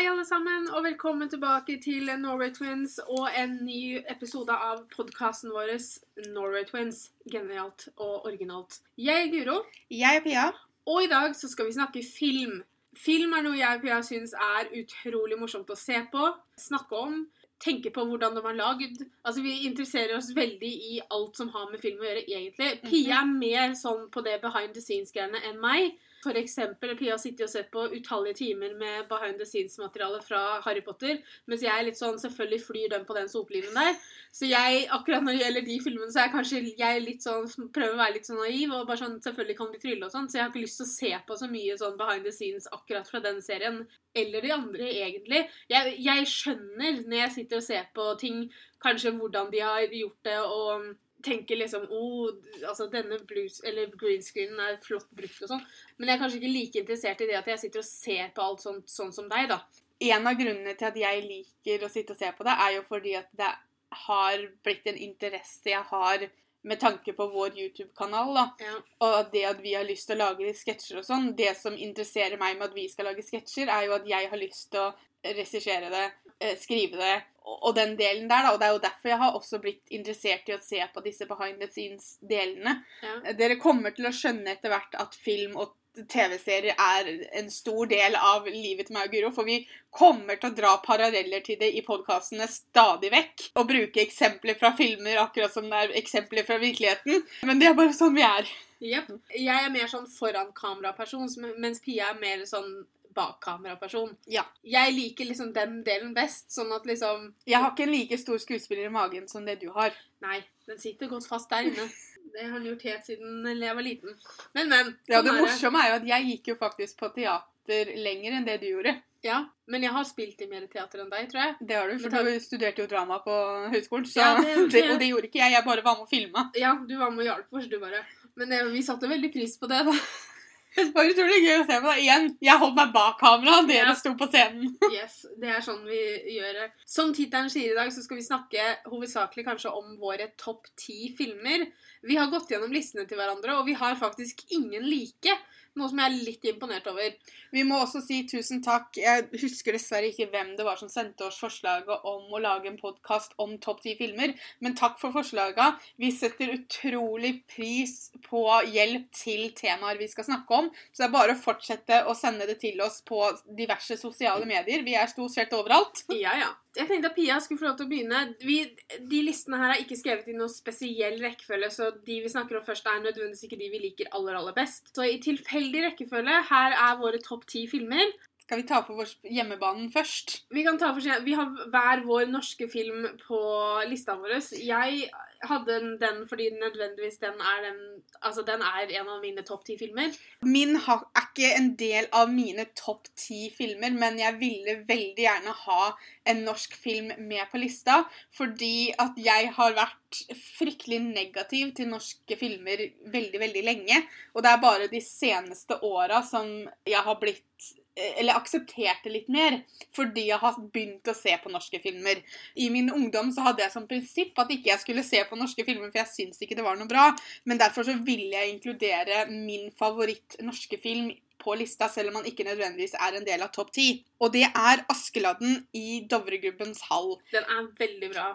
Hei, alle sammen, og velkommen tilbake til Norway Twins og en ny episode av podkasten vår Norway Twins. Genialt og originalt. Jeg er Guro, Jeg er Pia. og i dag så skal vi snakke film. Film er noe jeg og Pia syns er utrolig morsomt å se på, snakke om, tenke på hvordan de er lagd. Altså, Vi interesserer oss veldig i alt som har med film å gjøre, egentlig. Pia er mer sånn på det behind the scenes-greiene enn meg. For eksempel, Pia har sittet og sett på utallige timer med behind the scenes-materiale fra Harry Potter, mens jeg er litt sånn Selvfølgelig flyr den på den soplinen der. Så jeg, akkurat når det gjelder de filmene, så er kanskje jeg litt sånn prøver å være litt sånn naiv. og bare sånn, Selvfølgelig kan de trylle og sånn, så jeg har ikke lyst til å se på så mye sånn behind the scenes akkurat fra den serien. Eller de andre, egentlig. Jeg, jeg skjønner når jeg sitter og ser på ting, kanskje hvordan de har gjort det, og tenker liksom oh, altså denne blues, eller green screenen er flott brukt og sånn. Men jeg er kanskje ikke like interessert i det at jeg sitter og ser på alt sånt, sånn som deg, da. En av grunnene til at jeg liker å sitte og se på det, er jo fordi at det har blitt en interesse jeg har med tanke på vår YouTube-kanal. da. Ja. Og det at vi har lyst til å lage sketsjer og sånn. Det som interesserer meg med at vi skal lage sketsjer, er jo at jeg har lyst til å regissere det, eh, skrive det, og og den delen der. da. Og det er jo derfor jeg har også blitt interessert i å se på disse behind the scenes-delene. Ja. Dere kommer til å skjønne etter hvert at film og TV-serier er en stor del av livet til meg og Guro, for vi kommer til å dra paralleller til det i podkastene stadig vekk. Og bruke eksempler fra filmer akkurat som det er eksempler fra virkeligheten. Men det er bare sånn vi er. Yep. Jeg er mer sånn foran kamera-person, mens Pia er mer sånn bak kamera-person. Ja. Jeg liker liksom den delen best, sånn at liksom Jeg har ikke en like stor skuespiller i magen som det du har. Nei, den sitter godt fast der inne. Det har den gjort helt siden jeg var liten. Men, men. Ja, sånn Det morsomme er jo at jeg gikk jo faktisk på teater lenger enn det du gjorde. Ja, men jeg har spilt i mer teater enn deg, tror jeg. Det har du, for du studerte jo drama på høyskolen. Så Ja, det det, og det gjorde ikke jeg. Jeg bare var med og filma. Ja, du var med og hjalp oss, du bare. Men det, vi satte veldig pris på det, da. Det var utrolig gøy å se på deg Igjen, jeg holdt meg bak kameraet dere Ja. sto på scenen. Yes, Det er sånn vi gjør det. Som tittelen sier i dag, så skal vi snakke hovedsakelig kanskje om våre topp ti filmer. Vi har gått gjennom listene til hverandre, og vi har faktisk ingen like. Noe som jeg er litt imponert over. Vi må også si tusen takk. Jeg husker dessverre ikke hvem det var som sendte oss forslaget om å lage en podkast om topp ti filmer, men takk for forslaga. Vi setter utrolig pris på hjelp til temaer vi skal snakke om, så det er bare å fortsette å sende det til oss på diverse sosiale medier. Vi er stort sett overalt. Ja, ja. Jeg tenkte at Pia skulle få lov til å begynne. Vi, de listene her er ikke skrevet i noe spesiell rekkefølge, så de vi snakker om først, er nødvendigvis ikke de vi liker aller, aller best. Så i tilfeldig rekkefølge, her er våre topp ti filmer. Skal vi ta på vår hjemmebanen først? Vi kan ta for seg, vi har hver vår norske film på lista vår. Jeg hadde den fordi nødvendigvis den er, den, altså den er en av mine topp ti filmer. Min er ikke en del av mine topp ti filmer, men jeg ville veldig gjerne ha en norsk film med på lista, fordi at jeg har vært fryktelig negativ til norske filmer veldig, veldig lenge. Og det er bare de seneste åra som jeg har blitt eller aksepterte litt mer, fordi jeg har begynt å se på norske filmer. I min ungdom så hadde jeg som prinsipp at ikke jeg skulle se på norske filmer, for jeg syns ikke det var noe bra. Men derfor så ville jeg inkludere min favoritt norske film på lista, selv om han ikke nødvendigvis er en del av topp ti. Og det er 'Askeladden i Dovregubbens hall'. Den er veldig bra.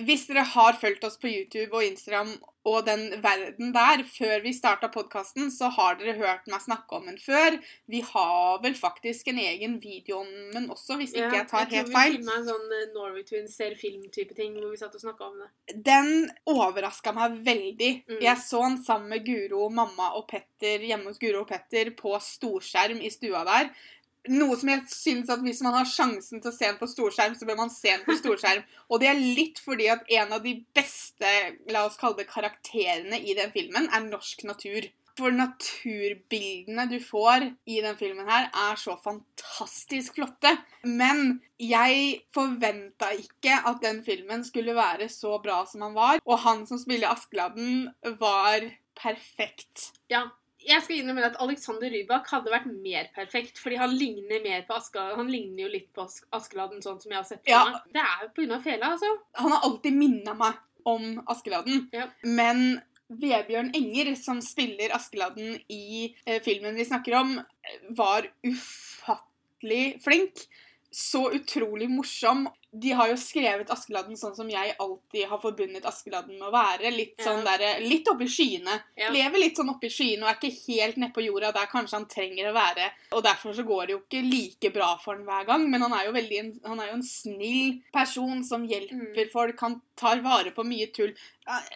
Hvis dere har fulgt oss på YouTube og Instagram og den verden der før vi starta podkasten, så har dere hørt meg snakke om den før. Vi har vel faktisk en egen video om den også, hvis ikke jeg tar helt feil. Jeg tror vi filma en sånn eh, Norway Twins ser film-type ting hvor vi satt og snakka om det. Den overraska meg veldig. Mm. Jeg så den sammen med Guro, mamma og Petter hjemme hos Guro og Petter på storskjerm i stua der. Noe som jeg syns at hvis man har sjansen til å se den på storskjerm, så bør man se den på storskjerm. Og det er litt fordi at en av de beste, la oss kalle det karakterene i den filmen, er norsk natur. For naturbildene du får i den filmen her, er så fantastisk flotte. Men jeg forventa ikke at den filmen skulle være så bra som han var. Og han som spiller Askeladden, var perfekt. Ja. Jeg skal innrømme at Alexander Rybak hadde vært mer perfekt, fordi han ligner mer på Askeladden. Han ligner jo litt på Ask Askeladden, sånn som jeg har sett på Ja. meg. Det er jo pga. fela, altså. Han har alltid minna meg om Askeladden. Ja. Men Vebjørn Enger, som spiller Askeladden i eh, filmen vi snakker om, eh, var ufattelig flink. så utrolig morsom. De har jo skrevet Askeladden sånn som jeg alltid har forbundet Askeladden med å være. Litt Ja. sånn der, litt oppi skyene. Ja. Lever litt sånn oppi skyene og er ikke helt nedpå jorda der kanskje han trenger å være. Og derfor så går det jo ikke like bra for han hver gang, men han er jo, veldig han er jo en snill person som hjelper folk. Han tar vare på mye tull.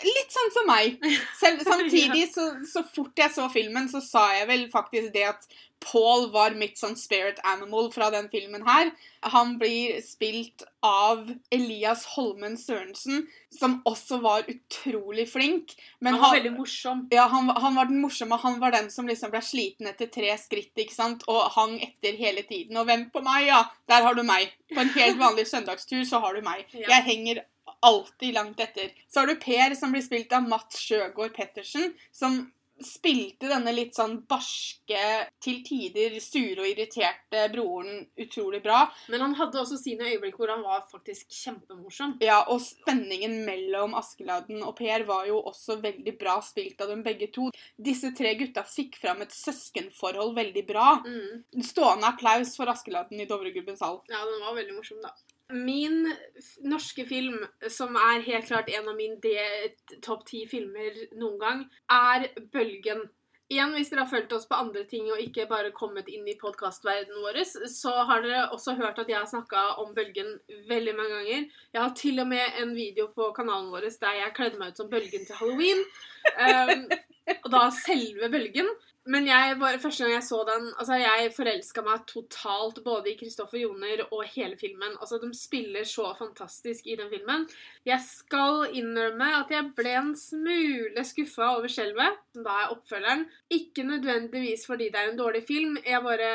Litt sånn som meg. Selv, samtidig, så, så fort jeg så filmen, så sa jeg vel faktisk det at Paul var mitt sånn spirit animal fra den filmen her. Han blir spilt av Elias Holmen Sørensen, som også var utrolig flink. Men Han var veldig morsom. ja, han, han var den morsomme. Han var den som liksom ble sliten etter tre skritt, ikke sant? Og hang etter hele tiden. Og hvem på meg, ja? Der har du meg. På en helt vanlig søndagstur så har du meg. Ja. Jeg henger alltid langt etter. Så har du Per, som blir spilt av Mats Sjøgaard Pettersen, som spilte denne litt sånn barske, til tider sure og irriterte broren utrolig bra. Men han hadde også sine øyeblikk hvor han var faktisk kjempemorsom. Ja, og spenningen mellom Askeladden og Per var jo også veldig bra spilt av dem begge to. Disse tre gutta fikk fram et søskenforhold veldig bra. Mm. Stående applaus for Askeladden i Dovregubbens hall. Ja, den var veldig morsom, da. Min norske film, som er helt klart en av mine topp ti filmer noen gang, er Bølgen. Igjen, hvis dere har fulgt oss på andre ting og ikke bare kommet inn i podkastverdenen vår, så har dere også hørt at jeg har snakka om Bølgen veldig mange ganger. Jeg har til og med en video på kanalen vår der jeg kledde meg ut som Bølgen til halloween. Um, og da selve Bølgen. Men jeg bare, første gang jeg så den altså Jeg forelska meg totalt både i Kristoffer Joner og hele filmen. Altså De spiller så fantastisk i den filmen. Jeg skal innrømme at jeg ble en smule skuffa over skjelvet, som da er oppfølgeren. Ikke nødvendigvis fordi det er en dårlig film. Jeg bare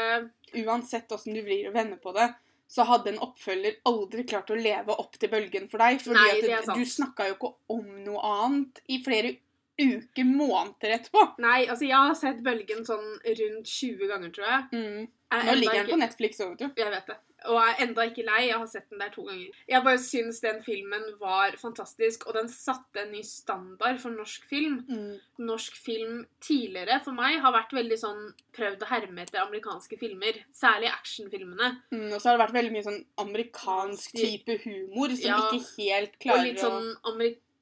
Uansett åssen du vrir og vender på det, så hadde en oppfølger aldri klart å leve opp til bølgen for deg. Fordi Nei, at du snakka jo ikke om noe annet i flere uker, måneder etterpå. Nei, altså jeg har sett Bølgen sånn rundt 20 ganger, tror jeg. Mm. Jeg Nå ligger den ikke- på Netflix òg, vet du. Jeg vet det. Og jeg er enda ikke lei. Jeg har sett den der to ganger. Jeg bare syns den filmen var fantastisk, og den satte en ny standard for norsk film. Mm. Norsk film tidligere for meg har vært veldig sånn prøvd å herme etter amerikanske filmer. Særlig actionfilmene. Mm, og så har det vært veldig mye sånn amerikansk type humor som Ja. ikke helt Og klarer litt sånn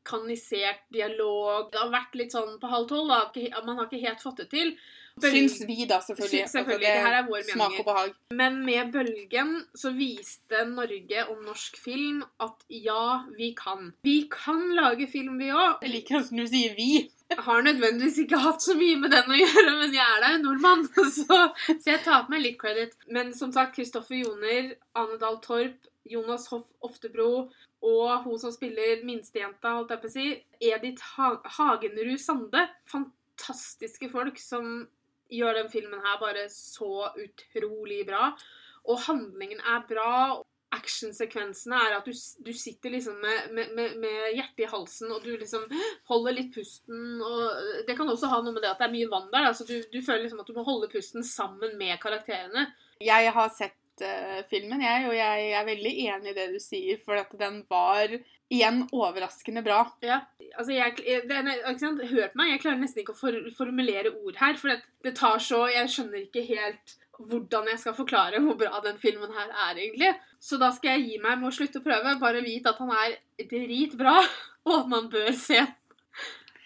amerikanisert dialog. Det har vært litt sånn på halv tolv. da. Man har ikke helt fått det til. Bølgen, Syns vi, da, selvfølgelig. Selvfølgelig. Altså, Det her er vår Smak mening. og behag. Men med Bølgen så viste Norge og norsk film at ja, vi kan. Vi kan lage film, vi òg. Jeg liker hvordan du sier 'vi'. Jeg Har nødvendigvis ikke hatt så mye med den å gjøre, men jeg er da en nordmann, så, så jeg tar på meg litt credit. Men som sagt, Kristoffer Joner, Ane Dahl Torp, Jonas Hoff Oftebro og hun som spiller minstejenta, holdt jeg på å si, Edith ha Hagenrud Sande. Fantastiske folk som gjør den filmen her bare så utrolig bra. Og handlingen er bra. Actionsekvensene er at du, du sitter liksom med, med, med, med hjertet i halsen, og du liksom holder litt pusten. og Det kan også ha noe med det at det er mye vann der. Da, så du, du føler liksom at du må holde pusten sammen med karakterene. Jeg har sett eh, filmen, jeg, og jeg er veldig enig i det du sier, for at den var igjen overraskende bra. Ja, altså jeg, det, ikke sant? Hør på meg, jeg klarer nesten ikke å for, formulere ord her. For det, det tar så Jeg skjønner ikke helt hvordan jeg skal forklare hvor bra den filmen her er, egentlig. Så da skal jeg gi meg med å slutte å prøve. Bare vite at han er dritbra, og at man bør se.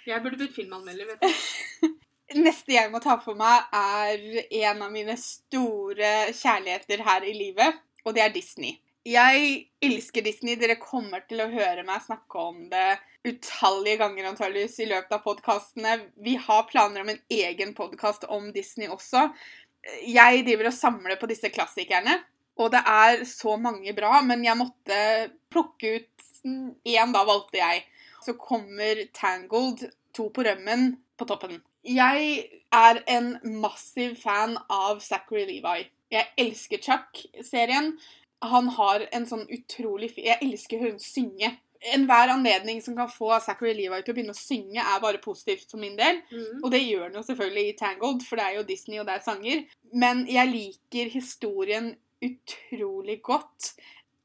Jeg burde blitt filmanmelder, vet du. Neste jeg må ta for meg, er en av mine store kjærligheter her i livet, og det er Disney. Jeg elsker Disney. Dere kommer til å høre meg snakke om det utallige ganger antageligvis i løpet av podkastene. Vi har planer om en egen podkast om Disney også. Jeg driver og samler på disse klassikerne, og det er så mange bra, men jeg måtte plukke ut én, da valgte jeg. Så kommer Tangled, To på rømmen, på toppen. Jeg er en massiv fan av Zachary Levi. Jeg elsker Chuck-serien. Han har en sånn utrolig fi- Jeg elsker å høre ham synge. Enhver anledning som kan få Zachary Levi til å begynne å synge, er bare positivt for min del. Mm. Og det gjør han jo selvfølgelig i Tangled, for det er jo Disney, og det er sanger. Men jeg liker historien utrolig godt.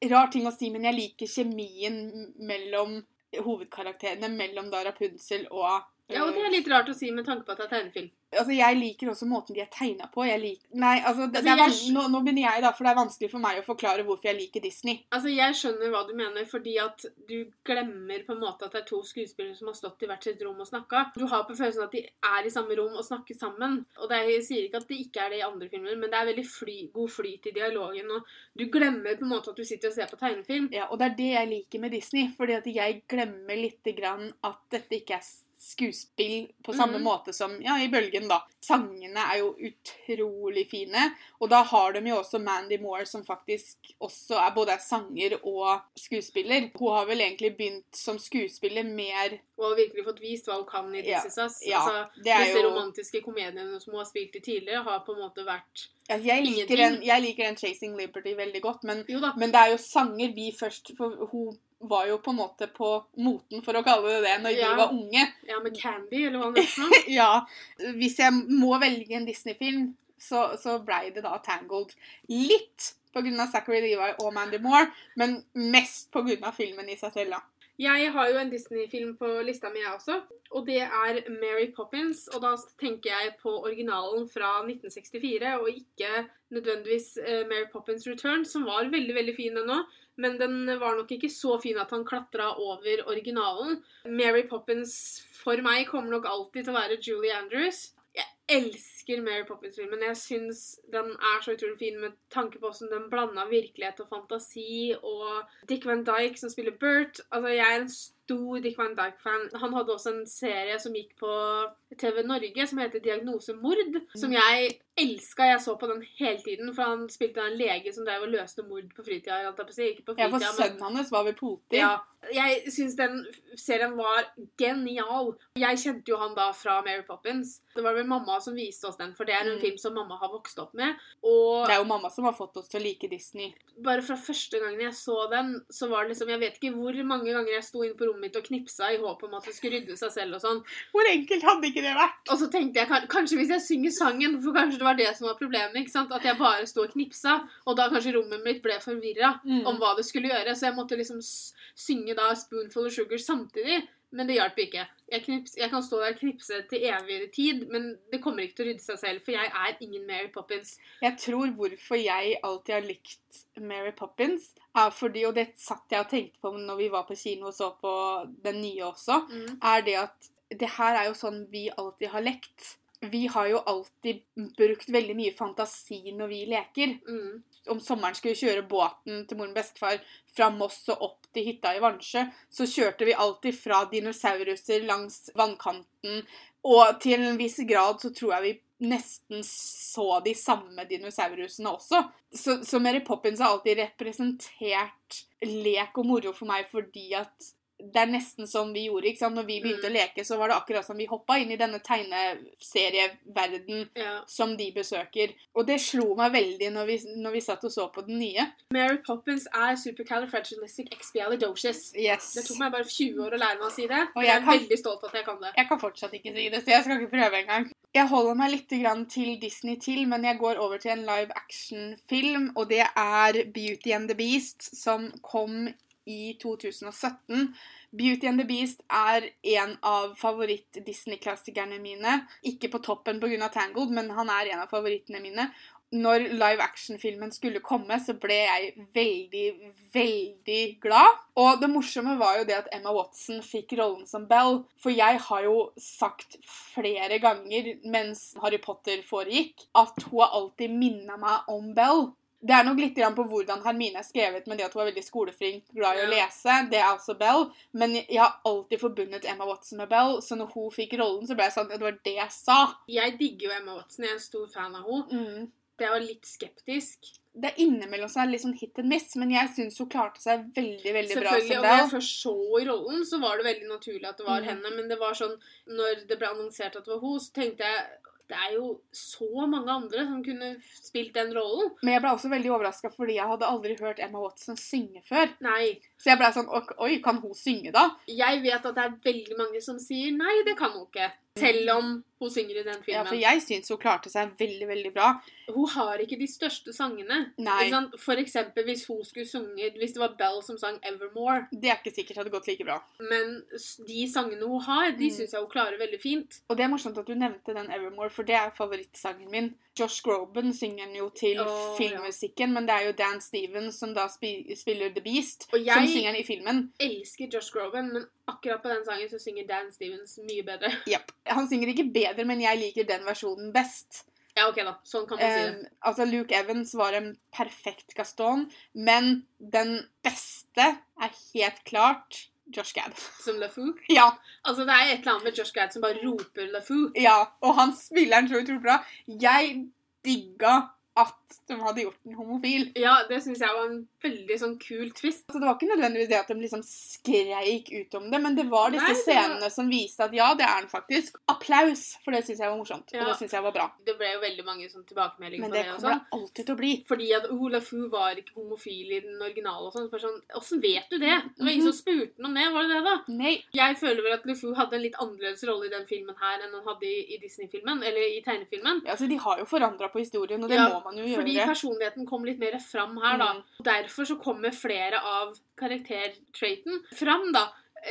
Rar ting å si, men jeg liker kjemien mellom hovedkarakterene, mellom da Rapunzel og Ja, og det er litt rart å si med tanke på at det er tegnefilm. Altså, Jeg liker også måten de er tegna på. Jeg liker... Nei, altså, det, Altså, det jeg- nå, nå begynner jeg, da, for det er vanskelig for meg å forklare hvorfor jeg liker Disney. Altså, Jeg skjønner hva du mener, fordi at du glemmer på en måte at det er to skuespillere som har stått i hvert sitt rom og snakka. Du har på følelsen at de er i samme rom og snakker sammen. Og det er, jeg sier ikke at det ikke er det i andre filmer, men det er veldig fly, god flyt i dialogen. Og du glemmer på en måte at du sitter og ser på tegnefilm. Ja, Og det er det jeg liker med Disney, fordi at jeg glemmer lite grann at dette ikke er skuespill på samme mm. måte som ja, i Bølgen, da. Sangene er jo utrolig fine, og da har de jo også Mandy Moore, som faktisk også er både er sanger og skuespiller. Hun har vel egentlig begynt som skuespiller mer Hun har virkelig fått vist hva hun kan i Ja, This Is Us. ja, altså, det disse jo- romantiske komediene som hun har spilt i tidligere, har på en måte vært Altså, jeg, liker den, jeg liker den Chasing Liberty veldig godt, men, men det er jo sanger vi først For hun var jo på en måte på moten, for å kalle det det, når Ja. vi var unge. Ja, med Candy, eller hva det noe. Ja. Hvis jeg må velge en Disney-film, så, så blei det da Tangled. Litt av Zachary Levi og Mandy Moore, men mest av filmen i seg selv, da. Jeg har jo en Disney-film på lista mi, jeg også. Og det er Mary Poppins. Og da tenker jeg på originalen fra 1964, og ikke nødvendigvis eh, Mary Poppins Return, som var veldig, veldig fin ennå. Men den var nok ikke så fin at han klatra over originalen. Mary Poppins for meg kommer nok alltid til å være Julie Andrews. Jeg elsker Mary Poppins-filmen. Jeg syns den er så utrolig fin med tanke på hvordan den blanda virkelighet og fantasi. Og Dick Van Dyke som spiller Bert. Altså, jeg er en stor Dick Van Dyke-fan. Han hadde også en serie som gikk på TV Norge som heter Diagnose mord. Som jeg elska. Jeg så på den hele tiden, for han spilte en lege som drev og løste mord på fritida. på på Ja, for fritida, men sønnen hans var vel politi. ja, jeg syns den serien var genial. Jeg kjente jo han da fra Mary Poppins. Det var vel mamma som viste oss den, for det er en Mm. film som mamma har vokst opp med. Og Det er jo mamma som har fått oss til å like Disney. bare fra første gangen jeg så den, så var det liksom Jeg vet ikke hvor mange ganger jeg sto inne på rommet mitt og knipsa i håp om at det skulle rydde seg selv og sånn. Hvor enkelt hadde ikke det vært? Og så tenkte jeg kanskje hvis jeg synger sangen, for kanskje det var det som var problemet, ikke sant? At jeg bare sto og knipsa, og da kanskje rommet mitt ble forvirra Mm. om hva det skulle gjøre. Så jeg måtte liksom synge da 'Spoonful of Sugar' samtidig. Men det hjalp ikke. Jeg, knips, jeg kan stå der og knipse til evig tid, men det kommer ikke til å rydde seg selv, for jeg er ingen Mary Poppins. Jeg tror hvorfor jeg alltid har likt Mary Poppins, er fordi, og det satt jeg og tenkte på når vi var på kino og så på den nye også, Mm. er det at det her er jo sånn vi alltid har lekt. Vi har jo alltid brukt veldig mye fantasi når vi leker. Mm. Om sommeren skulle vi kjøre båten til moren og bestefar fra Moss og opp til hytta i Vansjø, så kjørte vi alltid fra dinosauruser langs vannkanten, og til en viss grad så tror jeg vi nesten så de samme dinosaurusene også. Så, så Mary Poppins har alltid representert lek og moro for meg fordi at det er nesten som vi gjorde. ikke sant? Når vi begynte Mm. å leke, så var det akkurat som vi hoppa inn i denne tegneserieverden Ja. som de besøker. Og det slo meg veldig når vi, når vi satt og så på den nye. Mary Poppins er supercalifragilisticexpialidocious. Yes. Det tok meg bare 20 år å lære meg å si det, Og jeg jeg er kan- veldig stolt på at jeg kan det. Jeg kan fortsatt ikke si det, så jeg skal ikke prøve engang. Jeg holder meg litt grann til Disney til, men jeg går over til en live action-film, og det er Beauty and the Beast, som kom i 2017. Beauty and the Beast er en av favoritt-Disney-klassikerne mine. Ikke på toppen pga. Tangled, men han er en av favorittene mine. Når live action-filmen skulle komme, så ble jeg veldig, veldig glad. Og det morsomme var jo det at Emma Watson fikk rollen som Belle. For jeg har jo sagt flere ganger mens Harry Potter foregikk, at hun har alltid minna meg om Belle. Det er nok litt på hvordan Hermine er skrevet med det at hun er veldig skoleflink, glad i å lese. Det er også Bell. Men jeg har alltid forbundet Emma Watson med Bell, så når hun fikk rollen, så ble jeg sånn Det var det jeg sa. Jeg digger jo Emma Watson, jeg er en stor fan av henne. Mm. Det var litt skeptisk. Det er innimellom så er litt sånn hit and miss, men jeg syns hun klarte seg veldig veldig bra Selvfølgelig, som og når jeg først så i rollen, så var det veldig naturlig at det var Mm. henne. Men det var sånn, når det ble annonsert at det var hun, så tenkte jeg det er jo så mange andre som kunne spilt den rollen. Men jeg ble også veldig overraska fordi jeg hadde aldri hørt Emma Watson synge før. Nei. Så jeg ble sånn Oi, kan hun synge, da? Jeg vet at det er veldig mange som sier nei, det kan hun ikke. Selv om hun synger i den filmen. Ja, for jeg syns hun klarte seg veldig, veldig bra. Hun har ikke de største sangene. Nei. For eksempel hvis hun skulle sunget Hvis det var Bell som sang 'Evermore'. Det er ikke sikkert hadde gått like bra. Men de sangene hun har, de Mm. syns jeg hun klarer veldig fint. Og det er morsomt at du nevnte den Evermore, for det er favorittsangen min. Josh Groban synger den jo til oh, filmmusikken, men det er jo Dan Stevens som da spiller The Beast, Og som synger den i filmen. elsker Josh Groban, men akkurat på den sangen så synger Dan Stevens mye bedre. Yep. Han synger ikke bedre, men jeg liker den versjonen best. Ja, OK, da. Sånn kan man si det. Um, altså, Luke Evans var en perfekt Gaston, men den beste er helt klart Josh Gad. Som LaFou. Ja, Altså, det er et eller annet med Josh Gad som bare roper LaFou. ja, og han spiller den så utrolig bra. Jeg digga at de hadde gjort den homofil. Ja, det syns jeg var en veldig sånn kul twist. Altså, det var ikke nødvendigvis det at de liksom skreik ut om det, men det var disse Nei, det var- scenene som viste at ja, det er den faktisk. Applaus, for det syns jeg var morsomt. Ja. Og det syns jeg var bra. Det ble jo veldig mange sånn tilbakemeldinger Men på det Men det. kommer sånn. det alltid til å bli. Fordi at Olafu var ikke homofil i den originale og sånn. Så sånn, Åssen vet du det? Det var ingen som spurte noe om det, var det det, da? Nei. Jeg føler vel at Lufu hadde en litt annerledes rolle i den filmen her enn han hadde i, i Disney-filmen, eller i tegnefilmen. Ja, Altså, de har jo forandra på historien, og det Ja, må man jo Fordi personligheten kom litt mer fram her, da. Mm. Derfor så kommer flere av karaktertraiten fram, da.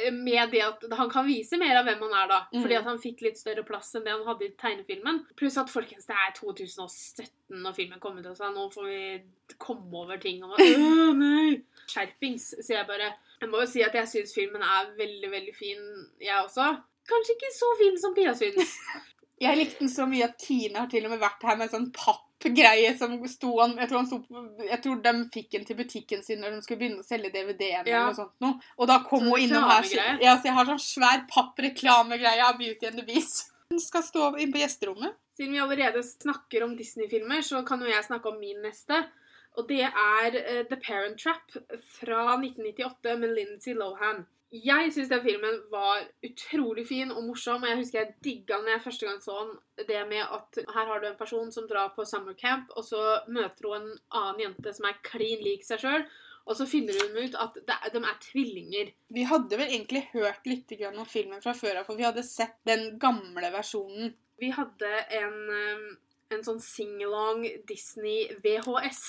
eh, Med det at han kan vise mer av hvem han er, da. Mm. Fordi at han fikk litt større plass enn det han hadde i tegnefilmen. Pluss at folkens, det er 2017 når filmen kom ut, og så nå får vi komme over ting og nei. Skjerpings, sier jeg bare. Jeg må jo si at jeg syns filmen er veldig, veldig fin, jeg også. Kanskje ikke så fin som Pia syns. Jeg likte den så mye at Tine har til og med vært her med en sånn pappgreie som sto han Jeg tror, han sto jeg tror de fikk den til butikken sin når de skulle begynne å selge DVD-en Ja. noe sånt noe. Og da kom Sånn hun innom her. Ja, så jeg har sånn svær pappreklamegreie av Beauty and the Beast. Den skal stå inn på gjesterommet. Siden vi allerede snakker om Disney-filmer, så kan jo jeg snakke om min neste. Og det er eh, The Parent Trap fra 1998 med Lindsay Lohan. Jeg syns den filmen var utrolig fin og morsom, og jeg husker jeg digga den jeg første gang så den. Det med at her har du en person som drar på summer camp, og så møter hun en annen jente som er klin lik seg sjøl. Og så finner hun ut at de er tvillinger. Vi hadde vel egentlig hørt litt grann om filmen fra før av, for vi hadde sett den gamle versjonen. Vi hadde en, um, en sånn sing-along Disney VHS.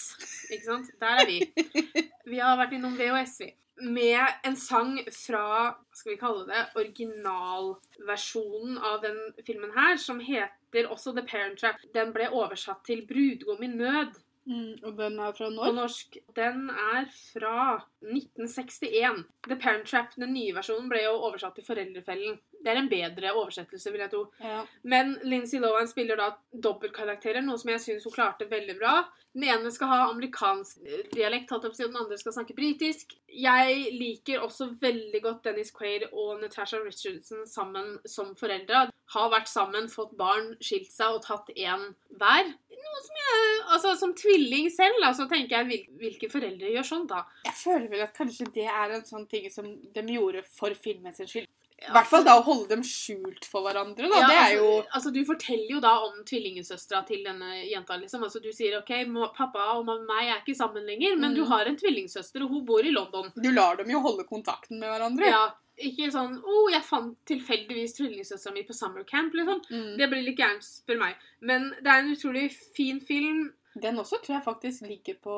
Ikke sant? Der er vi. Vi har vært innom VHS, vi. Med en sang fra skal vi kalle det, originalversjonen av den filmen her, som heter også The Parent Trap. Den ble oversatt til 'Brudgom i nød' Mm, og den er fra på norsk. Den er fra 1961. The Parent Trap, den nye versjonen, ble jo oversatt til 'Foreldrefellen'. Det er en bedre oversettelse, vil jeg tro. Ja. Men Lindsay Lohan spiller da dobbeltkarakterer, noe som jeg syns hun klarte veldig bra. Den ene skal ha amerikansk dialekt, på å og den andre skal snakke britisk. Jeg liker også veldig godt Dennis Quaid og Natasha Richardson sammen som foreldre. Har vært sammen, fått barn, skilt seg og tatt én hver. Noe som jeg, altså Som tvilling selv, da, så tenker jeg hvil- hvilke foreldre gjør sånn, da? Jeg føler vel at kanskje det er en sånn ting som de gjorde for filmen sin skyld. I hvert fall da å holde dem skjult for hverandre, da. Ja, det er altså, jo altså, Du forteller jo da om tvillingsøstera til denne jenta. liksom. Altså, Du sier ok, må- pappa og mamma meg er ikke sammen lenger, men Mm. du har en tvillingsøster, og hun bor i London. Du lar dem jo holde kontakten med hverandre. Ja, Ikke sånn 'Å, oh, jeg fant tilfeldigvis tvillingsøstera mi på summer camp', liksom. Mm. Det blir litt gærent, spør meg. Men det er en utrolig fin film. Den også tror jeg faktisk ligger på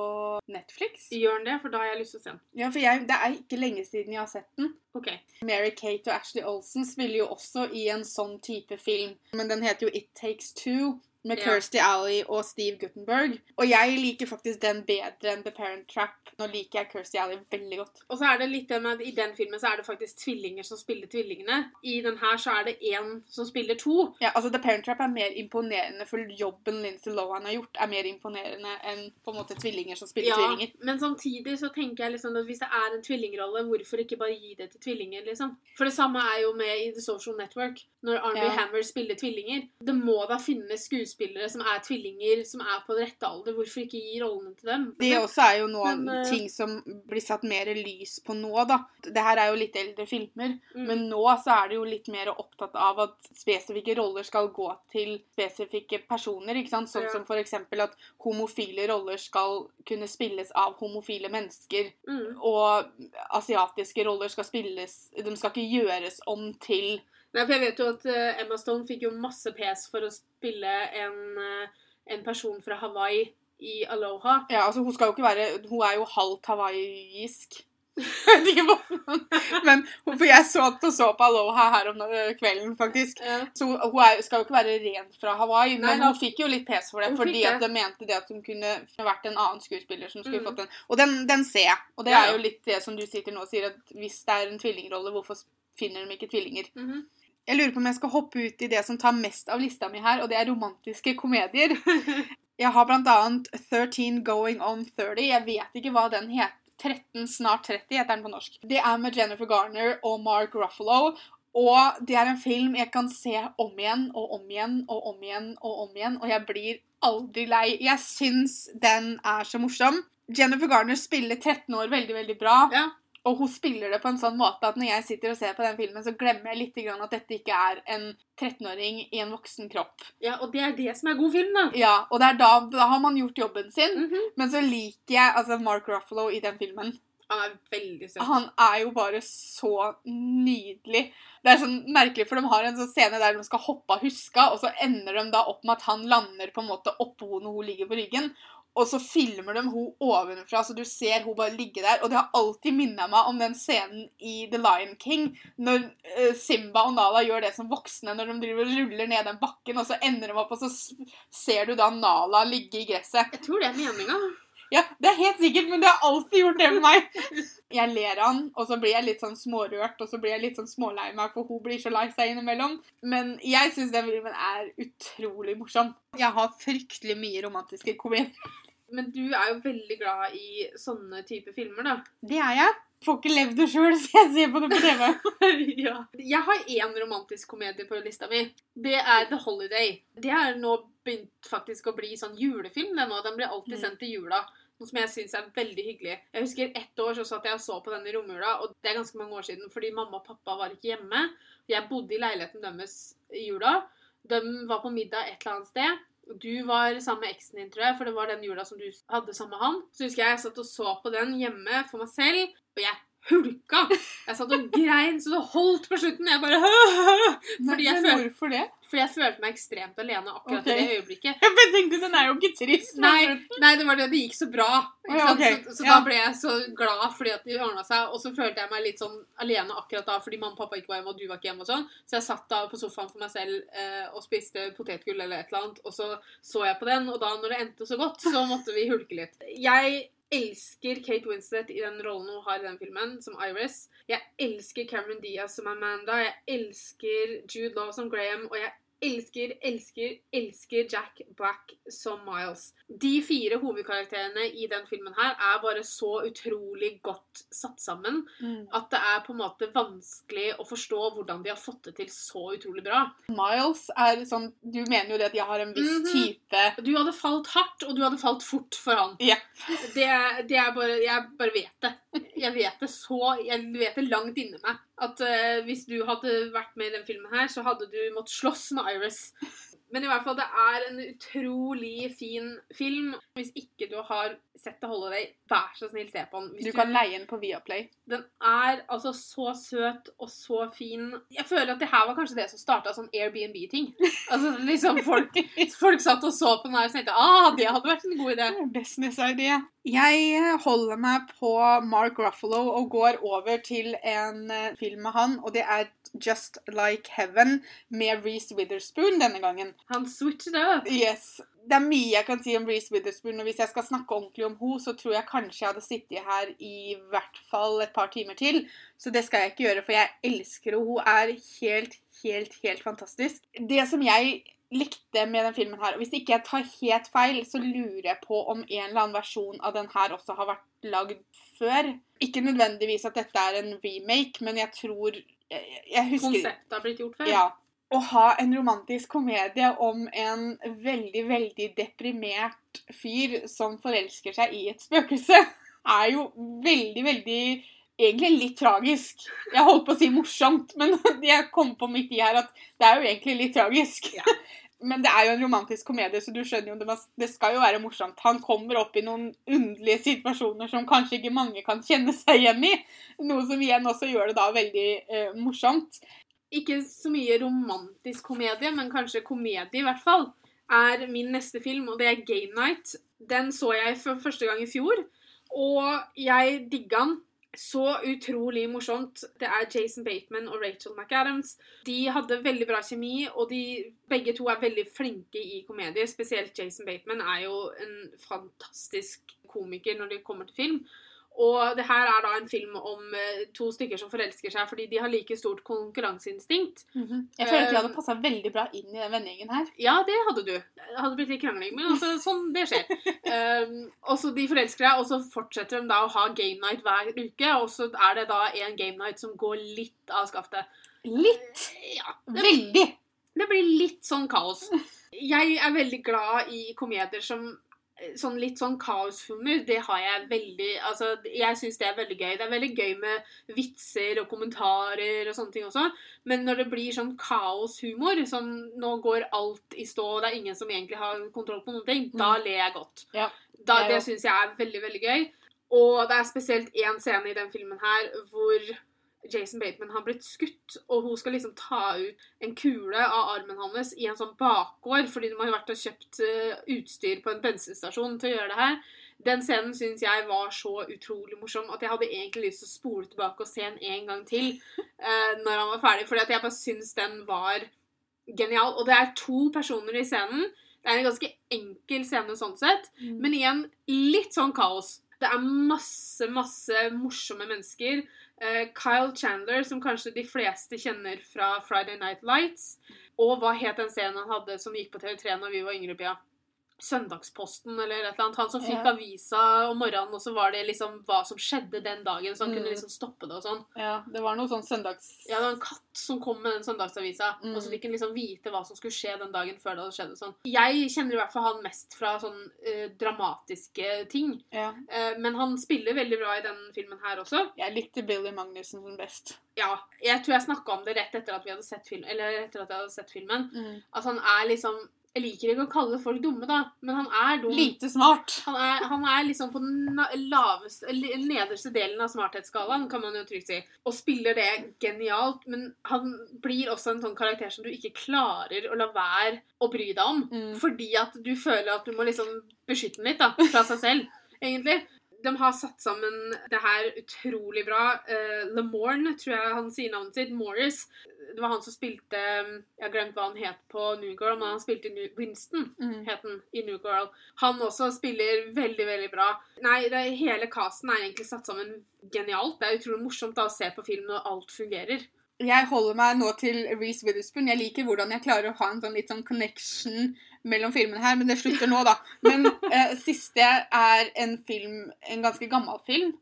Netflix. Gjør den det? For da har jeg lyst til å se den. Ja, for jeg, Det er ikke lenge siden jeg har sett den. Ok. Mary-Kate og Ashley Olsen spiller jo også i en sånn type film. Men den heter jo It Takes Two. Med Ja. Kirstie Alley og Steve Guttenberg. Og jeg liker faktisk den bedre enn The Parent Trap. Nå liker jeg Kirstie Alley veldig godt. Og så er det litt det med at I den filmen så er det faktisk tvillinger som spiller tvillingene. I den her så er det én som spiller to. Ja, altså The Parent Trap er mer imponerende, for jobben Lindsay Lohan har gjort, er mer imponerende enn på en måte tvillinger som spiller Ja, tvillinger. men samtidig så tenker jeg liksom at hvis det er en tvillingrolle, hvorfor ikke bare gi det til tvillinger, liksom? For det samme er jo med i The Social Network, når Arnby Ja. Hammer spiller tvillinger. Det må da finnes skuespillere som er tvillinger, som er på rette alder. Hvorfor ikke gi rollene til dem? Det også er jo noen Men, eh, ting som blir satt mer lys på nå, da. Det her er jo litt eldre filmer, Mm. men nå så er det jo litt mer opptatt av at spesifikke roller skal gå til spesifikke personer, ikke sant? Sånn Ja. som eksempel at homofile roller skal kunne spilles av homofile mennesker, Mm. og asiatiske roller skal spilles De skal ikke gjøres om til Nei, for jeg vet jo at eh, Emma Stone fikk jo masse pes for å spille en, eh, en person fra Hawaii i Aloha. Ja, altså hun skal jo ikke være Hun er jo halvt hawaiisk. Men for jeg så så på Aloha her om kvelden, faktisk. Ja. Så hun er, skal jo ikke være rent fra Hawaii, Nei, men hun fikk jo litt pes for det. Fordi at de mente det at hun kunne vært en annen skuespiller som skulle Mm. fått den. Og den, den ser jeg. Og det Ja, er jo litt det som du sitter nå og sier, at hvis det er en tvillingrolle, hvorfor finner de ikke tvillinger? Mhm. Jeg lurer på om jeg skal hoppe ut i det som tar mest av lista mi her, og det er romantiske komedier. Jeg har annet 13 Going On 30. Jeg vet ikke hva den heter. 13 snart 30 heter den på norsk. Det er med Jennifer Garner og Mark Ruffalo. Og det er en film jeg kan se om igjen og om igjen og om igjen og om igjen, og jeg blir aldri lei. Jeg syns den er så morsom. Jennifer Garner spiller 13 år veldig, veldig bra. Ja. Og hun spiller det på en sånn måte at når jeg sitter og ser på den filmen, så glemmer jeg litt at dette ikke er en 13-åring i en voksen kropp. ja, og det er det som er god film, da. Ja, og da, da har man gjort jobben sin. Mhm. Men så liker jeg altså Mark Ruffalo i den filmen. Han er veldig søt. Han er jo bare så nydelig. Det er sånn merkelig, for de har en sånn scene der de skal hoppe av huska, og så ender de da opp med at han lander på en måte oppå når hun ligger på ryggen. Og så filmer de hun ovenfra, så du ser hun bare ligge der. Og det har alltid minna meg om den scenen i The Lion King, når eh, Simba og Nala gjør det som voksne når de driver og ruller ned den bakken, og så ender de opp, og så ser du da Nala ligge i gresset. Jeg tror det er meninga. Ja, det er helt sikkert, men det har alltid gjort det med meg. Jeg ler av han, og så blir jeg litt sånn smårørt, og så blir jeg litt sånn smålei meg, for hun blir så lei seg innimellom. Men jeg syns den filmen er utrolig morsom. Jeg har fryktelig mye romantiske komedier. Men du er jo veldig glad i sånne type filmer, da. Det er jeg. Får ikke levd det sjøl, så jeg ser på det på TV. ja. Jeg har én romantisk komedie på lista mi. Det er The Holiday. Det er nå begynt faktisk å bli sånn julefilm. det nå. Den blir alltid Mm. sendt i jula. Noe som jeg syns er veldig hyggelig. Jeg husker Ett år så satt jeg og så på den i romjula, og det er ganske mange år siden, fordi mamma og pappa var ikke hjemme. Jeg bodde i leiligheten deres i jula. De var på middag et eller annet sted. Du var sammen med eksen din, tror jeg, for det var den jula som du hadde sammen med han. Så husker jeg jeg satt og så på den hjemme for meg selv, og jeg hulka. Jeg satt og grein så det holdt på slutten. Jeg bare Fordi jeg følte- hvorfor det? Fordi jeg følte meg ekstremt alene akkurat okay. i det øyeblikket. Jeg tenkte den er jo ikke trist. Nei, nei, det var det. Det gikk så bra. Ikke sant? ok. Så, så Ja. da ble jeg så glad fordi at det ordna seg. Og så følte jeg meg litt sånn alene akkurat da fordi mamma og pappa ikke var hjemme, og du var ikke hjemme og sånn. Så jeg satt da på sofaen for meg selv eh, og spiste potetgull eller et eller annet, og så så jeg på den, og da når det endte så godt, så måtte vi hulke litt. Jeg elsker Kate Winslet i den rollen hun har i den filmen, som Iris. Jeg elsker Cameron Diaz som Amanda. Jeg elsker Jude Law som Graham, og jeg elsker, elsker, elsker Jack Black som Miles. De fire hovedkarakterene i den filmen her er bare så utrolig godt satt sammen Mm. at det er på en måte vanskelig å forstå hvordan de har fått det til så utrolig bra. Miles er sånn Du mener jo det at jeg har en viss Mhm. type Du hadde falt hardt, og du hadde falt fort for han. Ja. Det, det er bare Jeg bare vet det. Jeg vet det så Jeg vet det langt inni meg. At uh, hvis du hadde vært med i den filmen her, så hadde du måttet slåss med Iris. Men i hvert fall, det er en utrolig fin film. Hvis ikke du har sett The Holiday, vær så snill, se på den. Hvis Du kan leie den på Viaplay. Den er altså så søt og så fin. Jeg føler at det her var kanskje det som starta sånn Airbnb-ting. Altså liksom folk, folk satt og så på den her og tenkte ah, det hadde vært en god idé. Business idea. Jeg holder meg på Mark Ruffalo og går over til en eh, film med han, og det er Just Like Heaven med Reece Witherspoon denne gangen. Han switchet up. Yes. Det er mye jeg kan si om Reece Witherspoon, og hvis jeg skal snakke ordentlig om henne, så tror jeg kanskje jeg hadde sittet her i hvert fall et par timer til. Så det skal jeg ikke gjøre, for jeg elsker henne. Hun er helt, helt, helt fantastisk. Det som jeg likte med den filmen her, og hvis ikke jeg tar helt feil, så lurer jeg på om en eller annen versjon av den her også har vært lagd før. Ikke nødvendigvis at dette er en remake, men jeg tror Jeg, jeg husker Konseptet har blitt gjort før. ja. Å ha en romantisk komedie om en veldig, veldig deprimert fyr som forelsker seg i et spøkelse, er jo veldig, veldig Egentlig litt tragisk. Jeg holdt på å si morsomt, men jeg kom på midt i her at det er jo egentlig litt tragisk. Ja. Men det er jo en romantisk komedie, så du skjønner jo det, det skal jo være morsomt. Han kommer opp i noen underlige situasjoner som kanskje ikke mange kan kjenne seg igjen i. Noe som igjen også gjør det da veldig eh, morsomt. ikke så mye romantisk komedie, men kanskje komedie i hvert fall, er min neste film, og det er Game Night. Den så jeg for første gang i fjor, og jeg digga den. Så utrolig morsomt. Det er Jason Bateman og Rachel McAdams. De hadde veldig bra kjemi, og de, begge to er veldig flinke i komedier. Spesielt Jason Bateman er jo en fantastisk komiker når det kommer til film. Og det her er da en film om eh, to stykker som forelsker seg fordi de har like stort konkurranseinstinkt. Jeg føler at de hadde passa veldig bra inn i den vennegjengen her. Ja, det hadde du. Det hadde blitt litt krangling, men altså, sånn, det skjer. Um, og så De forelsker seg, og så fortsetter de da å ha game night hver uke. Og så er det da en game night som går litt av skaftet. Litt. Ja, det, Veldig. det blir litt sånn kaos. Jeg er veldig glad i komedier som Sånn litt sånn kaoshumor, det har jeg veldig Altså, jeg syns det er veldig gøy. Det er veldig gøy med vitser og kommentarer og sånne ting også. Men når det blir sånn kaoshumor, sånn nå går alt i stå, og det er ingen som egentlig har kontroll på noen ting, da ler jeg godt. Ja, Da, det syns jeg er veldig, veldig gøy. Og det er spesielt én scene i den filmen her hvor Jason Bateman har blitt skutt, og hun skal liksom ta ut en kule av armen hans i en sånn bakgård, fordi de har vært og kjøpt eh, utstyr på en bensinstasjon til å gjøre det her. Den scenen syns jeg var så utrolig morsom at jeg hadde egentlig lyst til å spole tilbake og se den en gang til uh, når han var ferdig, fordi jeg bare syns den var genial. Og det er to personer i scenen. Det er en ganske enkel scene sånn sett, men igjen litt sånn kaos. Det er masse, masse morsomme mennesker. Eh, Kyle Chandler, som kanskje de fleste kjenner fra Friday Night Lights. Og hva het den scenen han hadde som gikk på TV3 når vi var yngre, Pia? Søndagsposten eller et eller annet. Han som fikk Ja. avisa om morgenen, og så var det liksom hva som skjedde den dagen, så han Mm. kunne liksom stoppe det og sånn. Ja, det var noe sånn søndags... Ja, det var en katt som kom med den søndagsavisa, Mm. og så fikk han liksom vite hva som skulle skje den dagen før det hadde skjedd. og sånn. Jeg kjenner i hvert fall han mest fra sånn eh, dramatiske ting. Ja. Eh, men han spiller veldig bra i den filmen her også. Jeg likte Billy Magnussen som best. Ja, Jeg tror jeg snakka om det rett etter at vi hadde sett film, eller etter at jeg hadde sett filmen. Mm. At han er liksom Jeg liker ikke å kalle folk dumme, da, men han er dum. Lite smart. Han er, han er liksom på den laveste, nederste delen av smarthetsskalaen, kan man jo trygt si. Og spiller det genialt, men han blir også en sånn karakter som du ikke klarer å la være å bry deg om. Mm. Fordi at du føler at du må liksom beskytte den litt da, fra seg selv, egentlig. De har satt sammen det her utrolig bra. Uh, Lemorne, tror jeg han sier navnet sitt. Morris. Det var han som spilte Jeg har glemt hva han het på New Girl, men han spilte New- Winston Mm. het han, i New Girl. Han også spiller veldig, veldig bra. Nei, det, hele casten er egentlig satt sammen genialt. Det er utrolig morsomt da å se på film når alt fungerer. Jeg holder meg nå til Reece Witherspoon. Jeg liker hvordan jeg klarer å ha en sånn litt sånn connection mellom filmene her, men det slutter nå, da. Men eh, siste er en film, en ganske gammel film,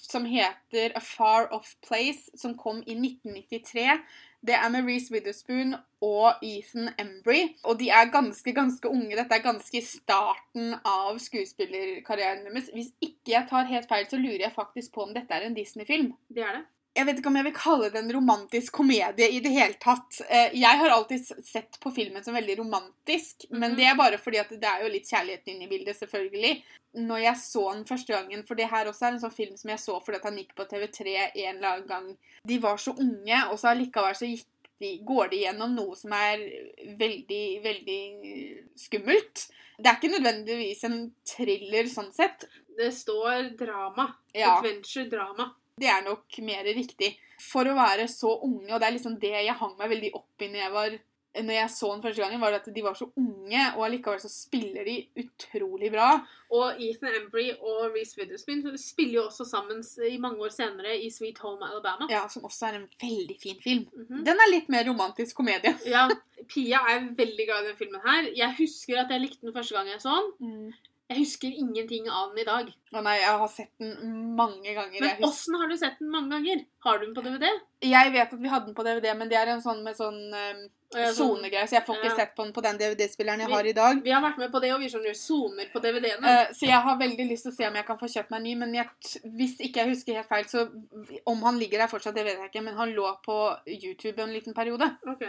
som heter A Far Off Place, som kom i 1993. Det er med Reece Witherspoon og Ethan Embry. Og de er ganske, ganske unge. Dette er ganske i starten av skuespillerkarrieren deres. Hvis ikke jeg tar helt feil, så lurer jeg faktisk på om dette er en Disney-film Det er det. Jeg vet ikke om jeg vil kalle det en romantisk komedie i det hele tatt. Eh, Jeg har alltid sett på filmen som veldig romantisk, men Mhm. det er bare fordi at det er jo litt kjærlighet inne i bildet, selvfølgelig. Når jeg så den første gangen, for det her også er en sånn film som jeg så fordi at han gikk på TV3 en eller annen gang. De var så unge, og så allikevel så gikk de, går de gjennom noe som er veldig, veldig skummelt. Det er ikke nødvendigvis en thriller sånn sett. Det står drama. Ja. Adventure-drama. Det er nok mer riktig. For å være så unge, og det er liksom det jeg hang meg veldig opp i når jeg, var, når jeg så den første gangen, var at de var så unge, og allikevel så spiller de utrolig bra. Og Ethan Embry og Reece Witherspoon spiller jo også sammen i mange år senere i Sweet Home Alabama. Ja, Som også er en veldig fin film. Mhm. Den er litt mer romantisk komedie. Ja, Pia er veldig glad i den filmen her. Jeg husker at jeg likte den første gang jeg så den. Jeg husker ingenting av den i dag. Å nei, jeg har sett den mange ganger. Men åssen har du sett den mange ganger? Har du den på DVD? jeg vet at vi hadde den på DVD, men det er en sånn med sånn um, så jeg får ikke Ja. sett på den på den DVD-spilleren jeg Vi- har i dag. Vi har vært med på det, og vi skjønner soner på DVD-ene. Uh, så jeg har veldig lyst til å se om jeg kan få kjøpt meg en ny, men jeg, hvis ikke jeg husker helt feil, så om han ligger der fortsatt, det vet jeg ikke, men han lå på YouTube en liten periode. Ok.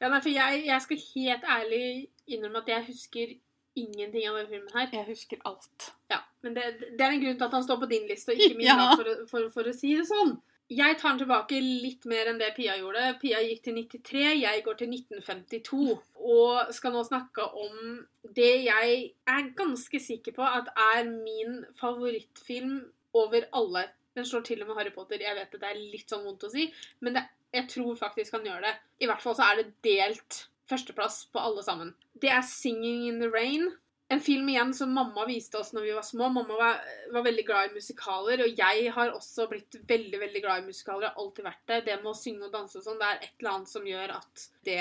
Ja, nei, for jeg, jeg skal helt ærlig innrømme at jeg husker ingenting av denne filmen her. Jeg husker alt. Ja, Men det, det er en grunn til at han står på din liste, og ikke min, Ja. da, for, for, for å si det sånn. Jeg tar den tilbake litt mer enn det Pia gjorde. Pia gikk til 93, jeg går til 1952. Og skal nå snakke om det jeg er ganske sikker på at er min favorittfilm over alle. Den slår til og med Harry Potter. Jeg vet at det er litt sånn vondt å si, men det, jeg tror faktisk han gjør det. I hvert fall så er det delt førsteplass på alle sammen. Det er 'Singing in the Rain'. En film igjen som mamma viste oss når vi var små. Mamma var, var, veldig glad i musikaler, og jeg har også blitt veldig veldig glad i musikaler. Har alltid vært det. Det med å synge og danse og sånn, det er et eller annet som gjør at det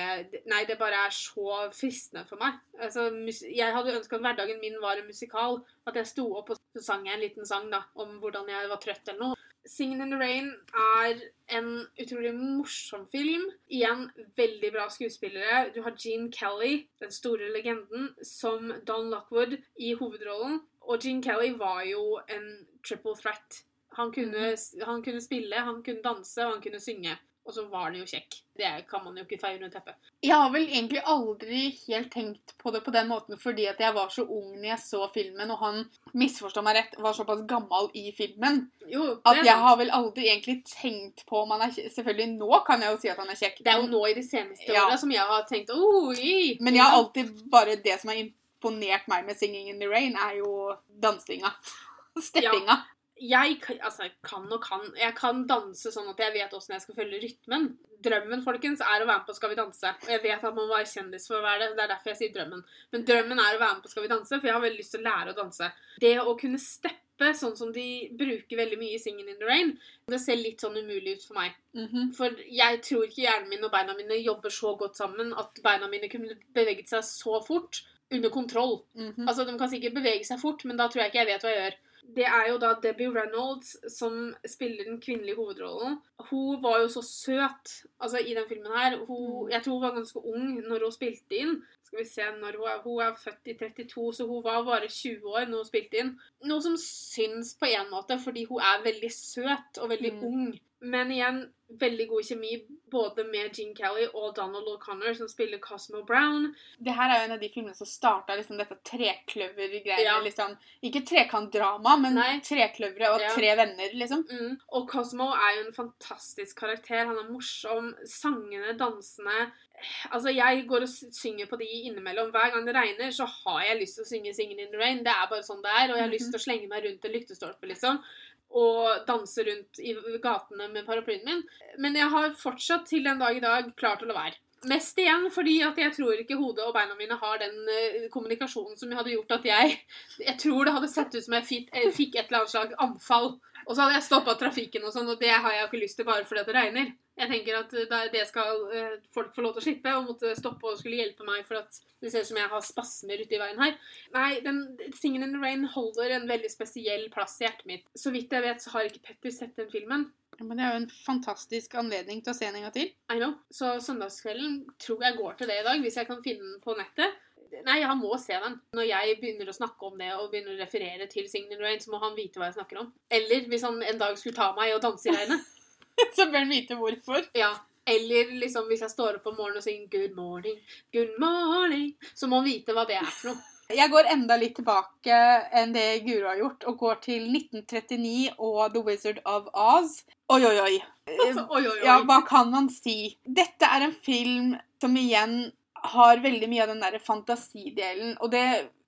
Nei, det bare er så fristende for meg. Altså, jeg hadde ønska at hverdagen min var en musikal. At jeg sto opp og sang en liten sang da, om hvordan jeg var trøtt eller noe. 'Singin' in the Rain' er en utrolig morsom film. Igjen veldig bra skuespillere. Du har Gene Kelly, den store legenden, som Don Lockwood i hovedrollen. Og Gene Kelly var jo en triple threat. Han kunne, mhm. han kunne spille, han kunne danse, og han kunne synge. Og så var den jo kjekk. Det kan man jo ikke feie under teppet. Jeg har vel egentlig aldri helt tenkt på det på den måten fordi at jeg var så ung når jeg så filmen, og han, misforstå meg rett, var såpass gammel i filmen. Jo, at jeg har vel aldri egentlig tenkt på om han er kjekk. Selvfølgelig nå kan jeg jo si at han er kjekk. Det er jo nå i de seneste ja. åra som jeg har tenkt oi. Men jeg har alltid bare det som har imponert meg med 'Singing in the Rain', er jo dansinga. Steppinga. Ja jeg altså, kan og kan. Jeg kan danse sånn at jeg vet åssen jeg skal følge rytmen. Drømmen folkens, er å være med på Skal vi danse. Og jeg vet at man må være kjendis for å være det. Det er derfor jeg sier drømmen. Men drømmen er å være med på Skal vi danse, for jeg har veldig lyst til å lære å danse. Det å kunne steppe sånn som de bruker veldig mye i Singing in the Rain, det ser litt sånn umulig ut for meg. Mm -hmm. For jeg tror ikke hjernen min og beina mine jobber så godt sammen at beina mine kunne beveget seg så fort under kontroll. Mm -hmm. Altså, De kan sikkert bevege seg fort, men da tror jeg ikke jeg vet hva jeg gjør det er jo da Debbie Reynolds som spiller den kvinnelige hovedrollen. Hun var jo så søt altså i den filmen her. Hun, mm. jeg tror hun var ganske ung når hun spilte inn. Skal vi se når Hun er Hun er født i 32, så hun var bare 20 år når hun spilte inn. Noe som syns på en måte, fordi hun er veldig søt og veldig mm. ung. Men igjen, veldig god kjemi både med Gene Kelly og Donald O'Connor, som spiller Cosmo Brown. Det her er jo en av de filmene som starta liksom dette trekløvergreiene. Ja. Liksom. Ikke trekantdrama, men Nei. trekløvere og ja. tre venner, liksom. Mm. Og Cosmo er jo en fantastisk karakter. Han er morsom. Sangene, dansene Altså, Jeg går og synger på de innimellom. Hver gang det regner, så har jeg lyst til å synge 'Singing in the Rain'. Det er bare sånn det er. Og jeg har lyst til å slenge meg rundt en lyktestolpe, liksom og danse rundt i gatene med paraplyen min. Men jeg har fortsatt til den dag i dag klart å la være. Mest igjen fordi at jeg tror ikke hodet og beina mine har den uh, kommunikasjonen som hadde gjort at jeg Jeg tror det hadde sett ut som jeg fikk, fikk et eller annet slags anfall. Og så hadde jeg stoppa trafikken og sånn, og det har jeg jo ikke lyst til bare fordi det regner. Jeg tenker at det skal uh, folk få lov til å slippe, og måtte stoppe og skulle hjelpe meg for at det ser ut som jeg har spasmer ute i veien her. Nei, den Singing in the Rain holder en veldig spesiell plass i hjertet mitt. Så vidt jeg vet, så har ikke Petter sett den filmen. Men det er jo en fantastisk anledning til å se den en gang til. I know. Så søndagskvelden tror jeg går til det i dag, hvis jeg kan finne den på nettet. Nei, han må se den. Når jeg begynner å snakke om det og begynner å referere til Signe in Rain, så må han vite hva jeg snakker om. Eller hvis han en dag skulle ta meg og danse i regnet. så bør han vite hvorfor. Ja. Eller liksom hvis jeg står opp om morgenen og synger 'Good morning, good morning', så må han vite hva det er for noe. Jeg går enda litt tilbake enn det Guro har gjort, og går til 1939 og The Wizard of Oz. Oi, oi, oi. Altså, oi, oi, oi. Ja, hva kan man si? Dette er en film som igjen har veldig mye av den der fantasidelen. Og det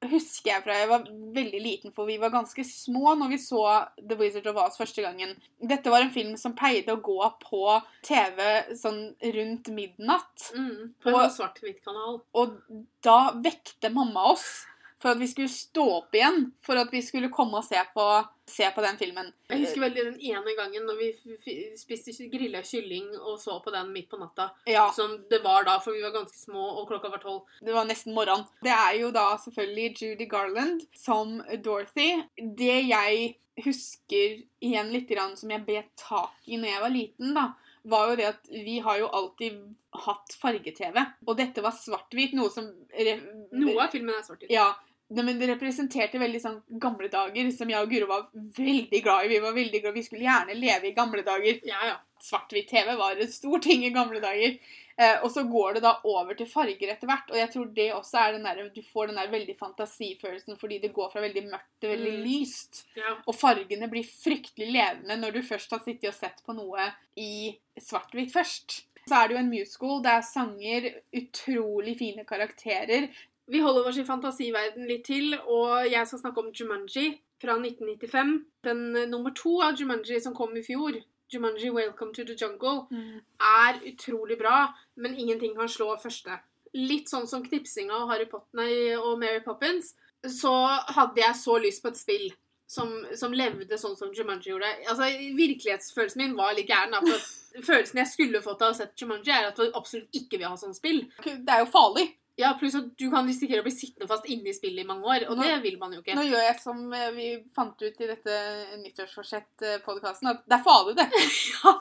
husker jeg fra jeg var veldig liten, for vi var ganske små når vi så The Wizard of Oz første gangen. Dette var en film som pleide å gå på TV sånn rundt midnatt. Mm, på en svart-hvitt-kanal. Og da vekte mamma oss for at vi skulle stå opp igjen for at vi skulle komme og se på, se på den filmen. Jeg husker veldig den ene gangen når vi spiste grilla kylling og så på den midt på natta. Ja. Som det var da, for vi var ganske små, og klokka var tolv. Det var nesten morgen. Det er jo da selvfølgelig Judy Garland som Dorothy. Det jeg husker igjen litt grann som jeg bet tak i når jeg var liten, da, var jo det at vi har jo alltid hatt farge-TV. Og dette var svart-hvit, noe som Noe av filmen er svart-hvit. Ja, det, men det representerte veldig sånn gamle dager, som jeg og Guro var veldig glad i. Vi var veldig glad, vi skulle gjerne leve i gamle dager. Ja, ja. Svart-hvitt-TV var en stor ting i gamle dager. Eh, og så går det da over til farger etter hvert, og jeg tror det også er den der, du får den der veldig fantasifølelsen fordi det går fra veldig mørkt til veldig Mm. lyst. ja. Og fargene blir fryktelig levende når du først har sittet og sett på noe i svart-hvitt først. Så er det jo en musical, det er sanger, utrolig fine karakterer. Vi holder i fantasiverden litt til, og jeg skal snakke om Jumanji fra 1995. Den eh, nummer to av Jumanji som kom i fjor, Jumanji Welcome to the Jungle, er utrolig bra, men ingenting kan slå første. Litt sånn som knipsinga og Harry Potter og Mary Poppins, så hadde jeg så lyst på et spill som, som levde sånn som Jumanji gjorde. Altså, Virkelighetsfølelsen min var litt gæren. da, for Følelsen jeg skulle fått av å ha sett Jumanji, er at du absolutt ikke vil ha sånn spill. Det er jo farlig. Ja, Pluss at du kan risikere å bli sittende fast inne i spillet i mange år, og Nå- det vil man jo ikke. Nå gjør jeg som eh, vi fant ut i dette nyttårsforsett-podkasten, at det er farlig, det. Ja.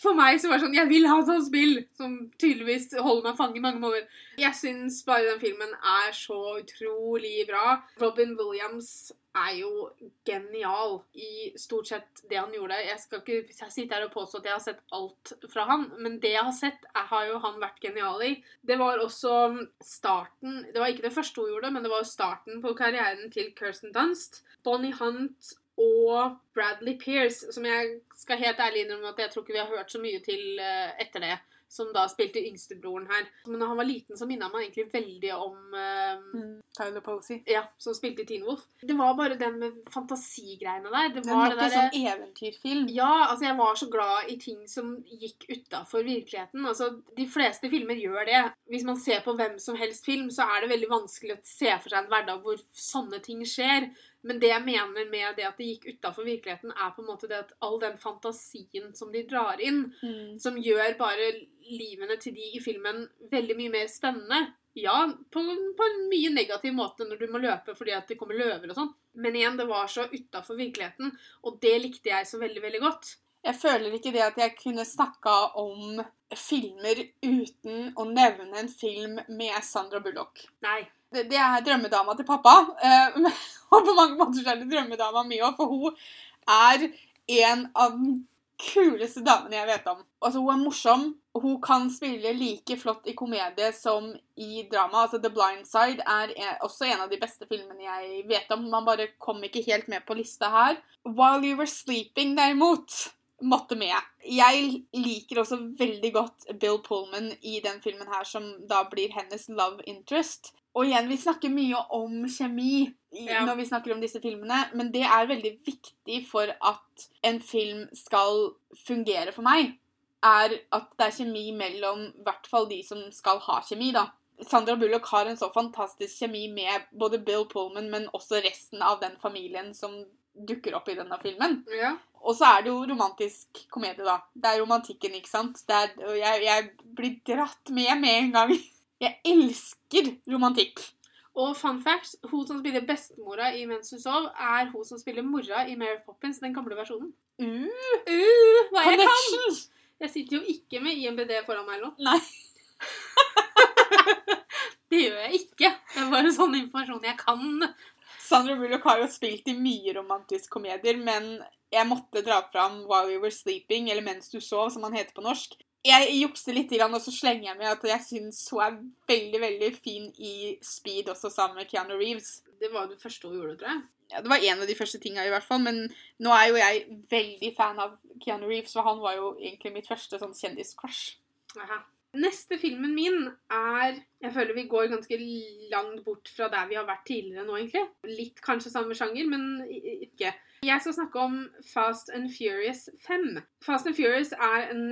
For meg så var det sånn Jeg vil ha et sånt spill som tydeligvis holder meg fanget i mange måneder. Jeg syns bare den filmen er så utrolig bra. Robin Williams er jo genial i stort sett det han gjorde. Jeg skal ikke sitte her og påstå at jeg har sett alt fra han, men det jeg har sett, er- har jo han vært genial i. Det var også starten Det var ikke det første hun gjorde, men det var jo starten på karrieren til Kirsten Dunst. Bonnie Hunt og Bradley Pearce, som jeg skal helt ærlig innrømme at jeg tror ikke vi har hørt så mye til eh, etter det. Som da spilte yngstebroren her. Men da han var liten, så minna meg egentlig veldig om eh, Tyler Posey. Ja, som spilte i Teen Wolf. Det var bare den med fantasigreiene der. Det var det, det der, sånn eventyrfilm. ja, altså jeg var så glad i ting som gikk utafor virkeligheten. Altså, De fleste filmer gjør det. Hvis man ser på hvem som helst film, så er det veldig vanskelig å se for seg en hverdag hvor sånne ting skjer. Men det jeg mener med det at det gikk utafor virkeligheten, er på en måte det at all den fantasien som de drar inn, Mm. som gjør bare livene til de i filmen veldig mye mer spennende. Ja, på, på en mye negativ måte når du må løpe fordi at det kommer løver og sånn. Men igjen, det var så utafor virkeligheten, og det likte jeg så veldig, veldig godt. Jeg føler ikke det at jeg kunne snakka om filmer uten å nevne en film med Sandra Bullock. Nei. Det, er drømmedama til pappa, eh, og på mange måter så er det drømmedama mi òg, for hun er en av de kuleste damene jeg vet om. Altså, Hun er morsom, og hun kan spille like flott i komedie som i drama. Altså, The Blind Side er en, også en av de beste filmene jeg vet om. Man bare kom ikke helt med på lista her. While You Were Sleeping, derimot, måtte med. Jeg liker også veldig godt Bill Pullman i den filmen her, som da blir hennes love interest. Og igjen, vi snakker mye om kjemi Ja. når vi snakker om disse filmene, men det er veldig viktig for at en film skal fungere for meg, er at det er kjemi mellom i hvert fall de som skal ha kjemi, da. Sandra Bullock har en så fantastisk kjemi med både Bill Pullman, men også resten av den familien som dukker opp i denne filmen. Ja. Og så er det jo romantisk komedie, da. Det er romantikken, ikke sant? Det er, jeg, jeg blir dratt med med en gang. Jeg elsker romantikk. Og fun fact, hun som spiller bestemora i Mens hun sov, er hun som spiller mora i Mary Poppins, den gamle versjonen. Uh, Uh, hva jeg kan! Jeg sitter jo ikke med IMBD foran meg nå. Nei. Det gjør jeg ikke. Det er bare sånn informasjon jeg kan. Sandra Bullock har jo spilt i mye romantisk komedier, men jeg måtte dra fram While You Were Sleeping, eller Mens du sov, som han heter på norsk. Jeg jukser litt, og så slenger jeg med at jeg syns hun er veldig veldig fin i Speed, også sammen med Keanu Reeves. Det var det første hun gjorde, tror jeg. Ja, Det var en av de første tinga, i hvert fall. Men nå er jo jeg veldig fan av Keanu Reeves, for han var jo egentlig mitt første sånn kjendiscrush. Aha. Neste filmen min er Jeg føler vi går ganske langt bort fra der vi har vært tidligere nå, egentlig. Litt kanskje samme sjanger, men ikke. Jeg skal snakke om Fast and Furious 5. Fast and Furious er en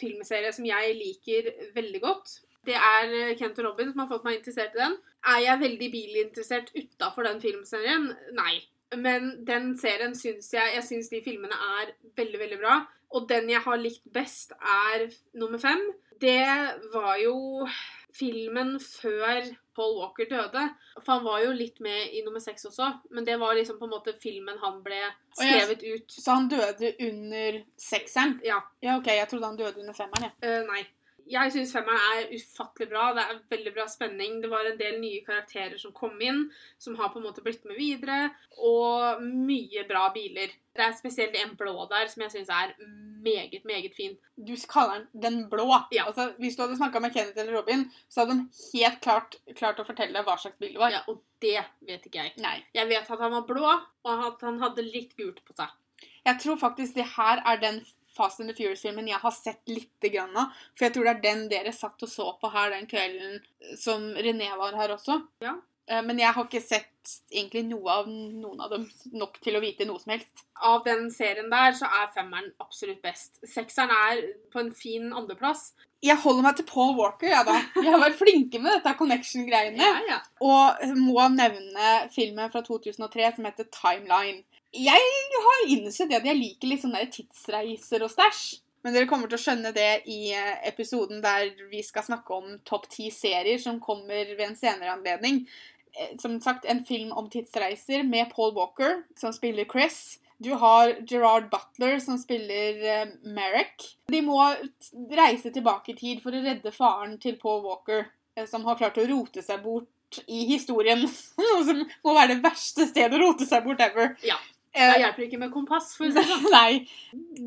filmserie som jeg liker veldig godt. Det er Kent og Robin som har fått meg interessert i den. Er jeg veldig bilinteressert utafor den filmserien? Nei. Men den serien syns jeg Jeg syns de filmene er veldig, veldig bra. Og den jeg har likt best, er nummer fem. Det var jo filmen før Paul Walker døde. For han var jo litt med i nummer seks også, men det var liksom på en måte filmen han ble skrevet ut. Så han døde under sekseren? Ja. Ja, OK, jeg trodde han døde under femmeren, jeg. øh, nei. Jeg syns femmeren er ufattelig bra. Det er veldig bra spenning. Det var en del nye karakterer som kom inn, som har på en måte blitt med videre. Og mye bra biler. Det er spesielt en blå der som jeg syns er meget, meget fin. Du kaller den Den blå. Ja. Altså, hvis du hadde snakka med Kenneth eller Robin, så hadde de helt klart klart å fortelle hva slags bil det var. Ja, og det vet ikke jeg. Nei. Jeg vet at han var blå, og at han hadde litt gult på seg. Jeg tror faktisk det her er den Fast and the Furious-filmen jeg har sett lite grann av. For jeg tror det er den dere satt og så på her den kvelden som René var her også. Ja. Eh, Men jeg har ikke sett egentlig noe av noen av dem nok til å vite noe som helst. Av den serien der så er femmeren absolutt best. Sekseren er på en fin andreplass. Jeg holder meg til Paul Walker, jeg, da. Vi har vært flinke med dette connection-greiene. ja. Og må nevne filmen fra 2003 som heter Timeline. Jeg har innsett at jeg liker litt sånne tidsreiser og stæsj. Men dere kommer til å skjønne det i eh, episoden der vi skal snakke om topp ti serier som kommer ved en senere anledning. Eh, Som sagt, en film om tidsreiser med Paul Walker, som spiller Chris. Du har Gerard Butler, som spiller eh, Merrick. De må reise tilbake i tid for å redde faren til Paul Walker, som har klart å rote seg bort i historien. Noe som må være det verste stedet å rote seg bort ever. Ja. Eh, Da hjelper det ikke med kompass, for å si det sånn. Nei.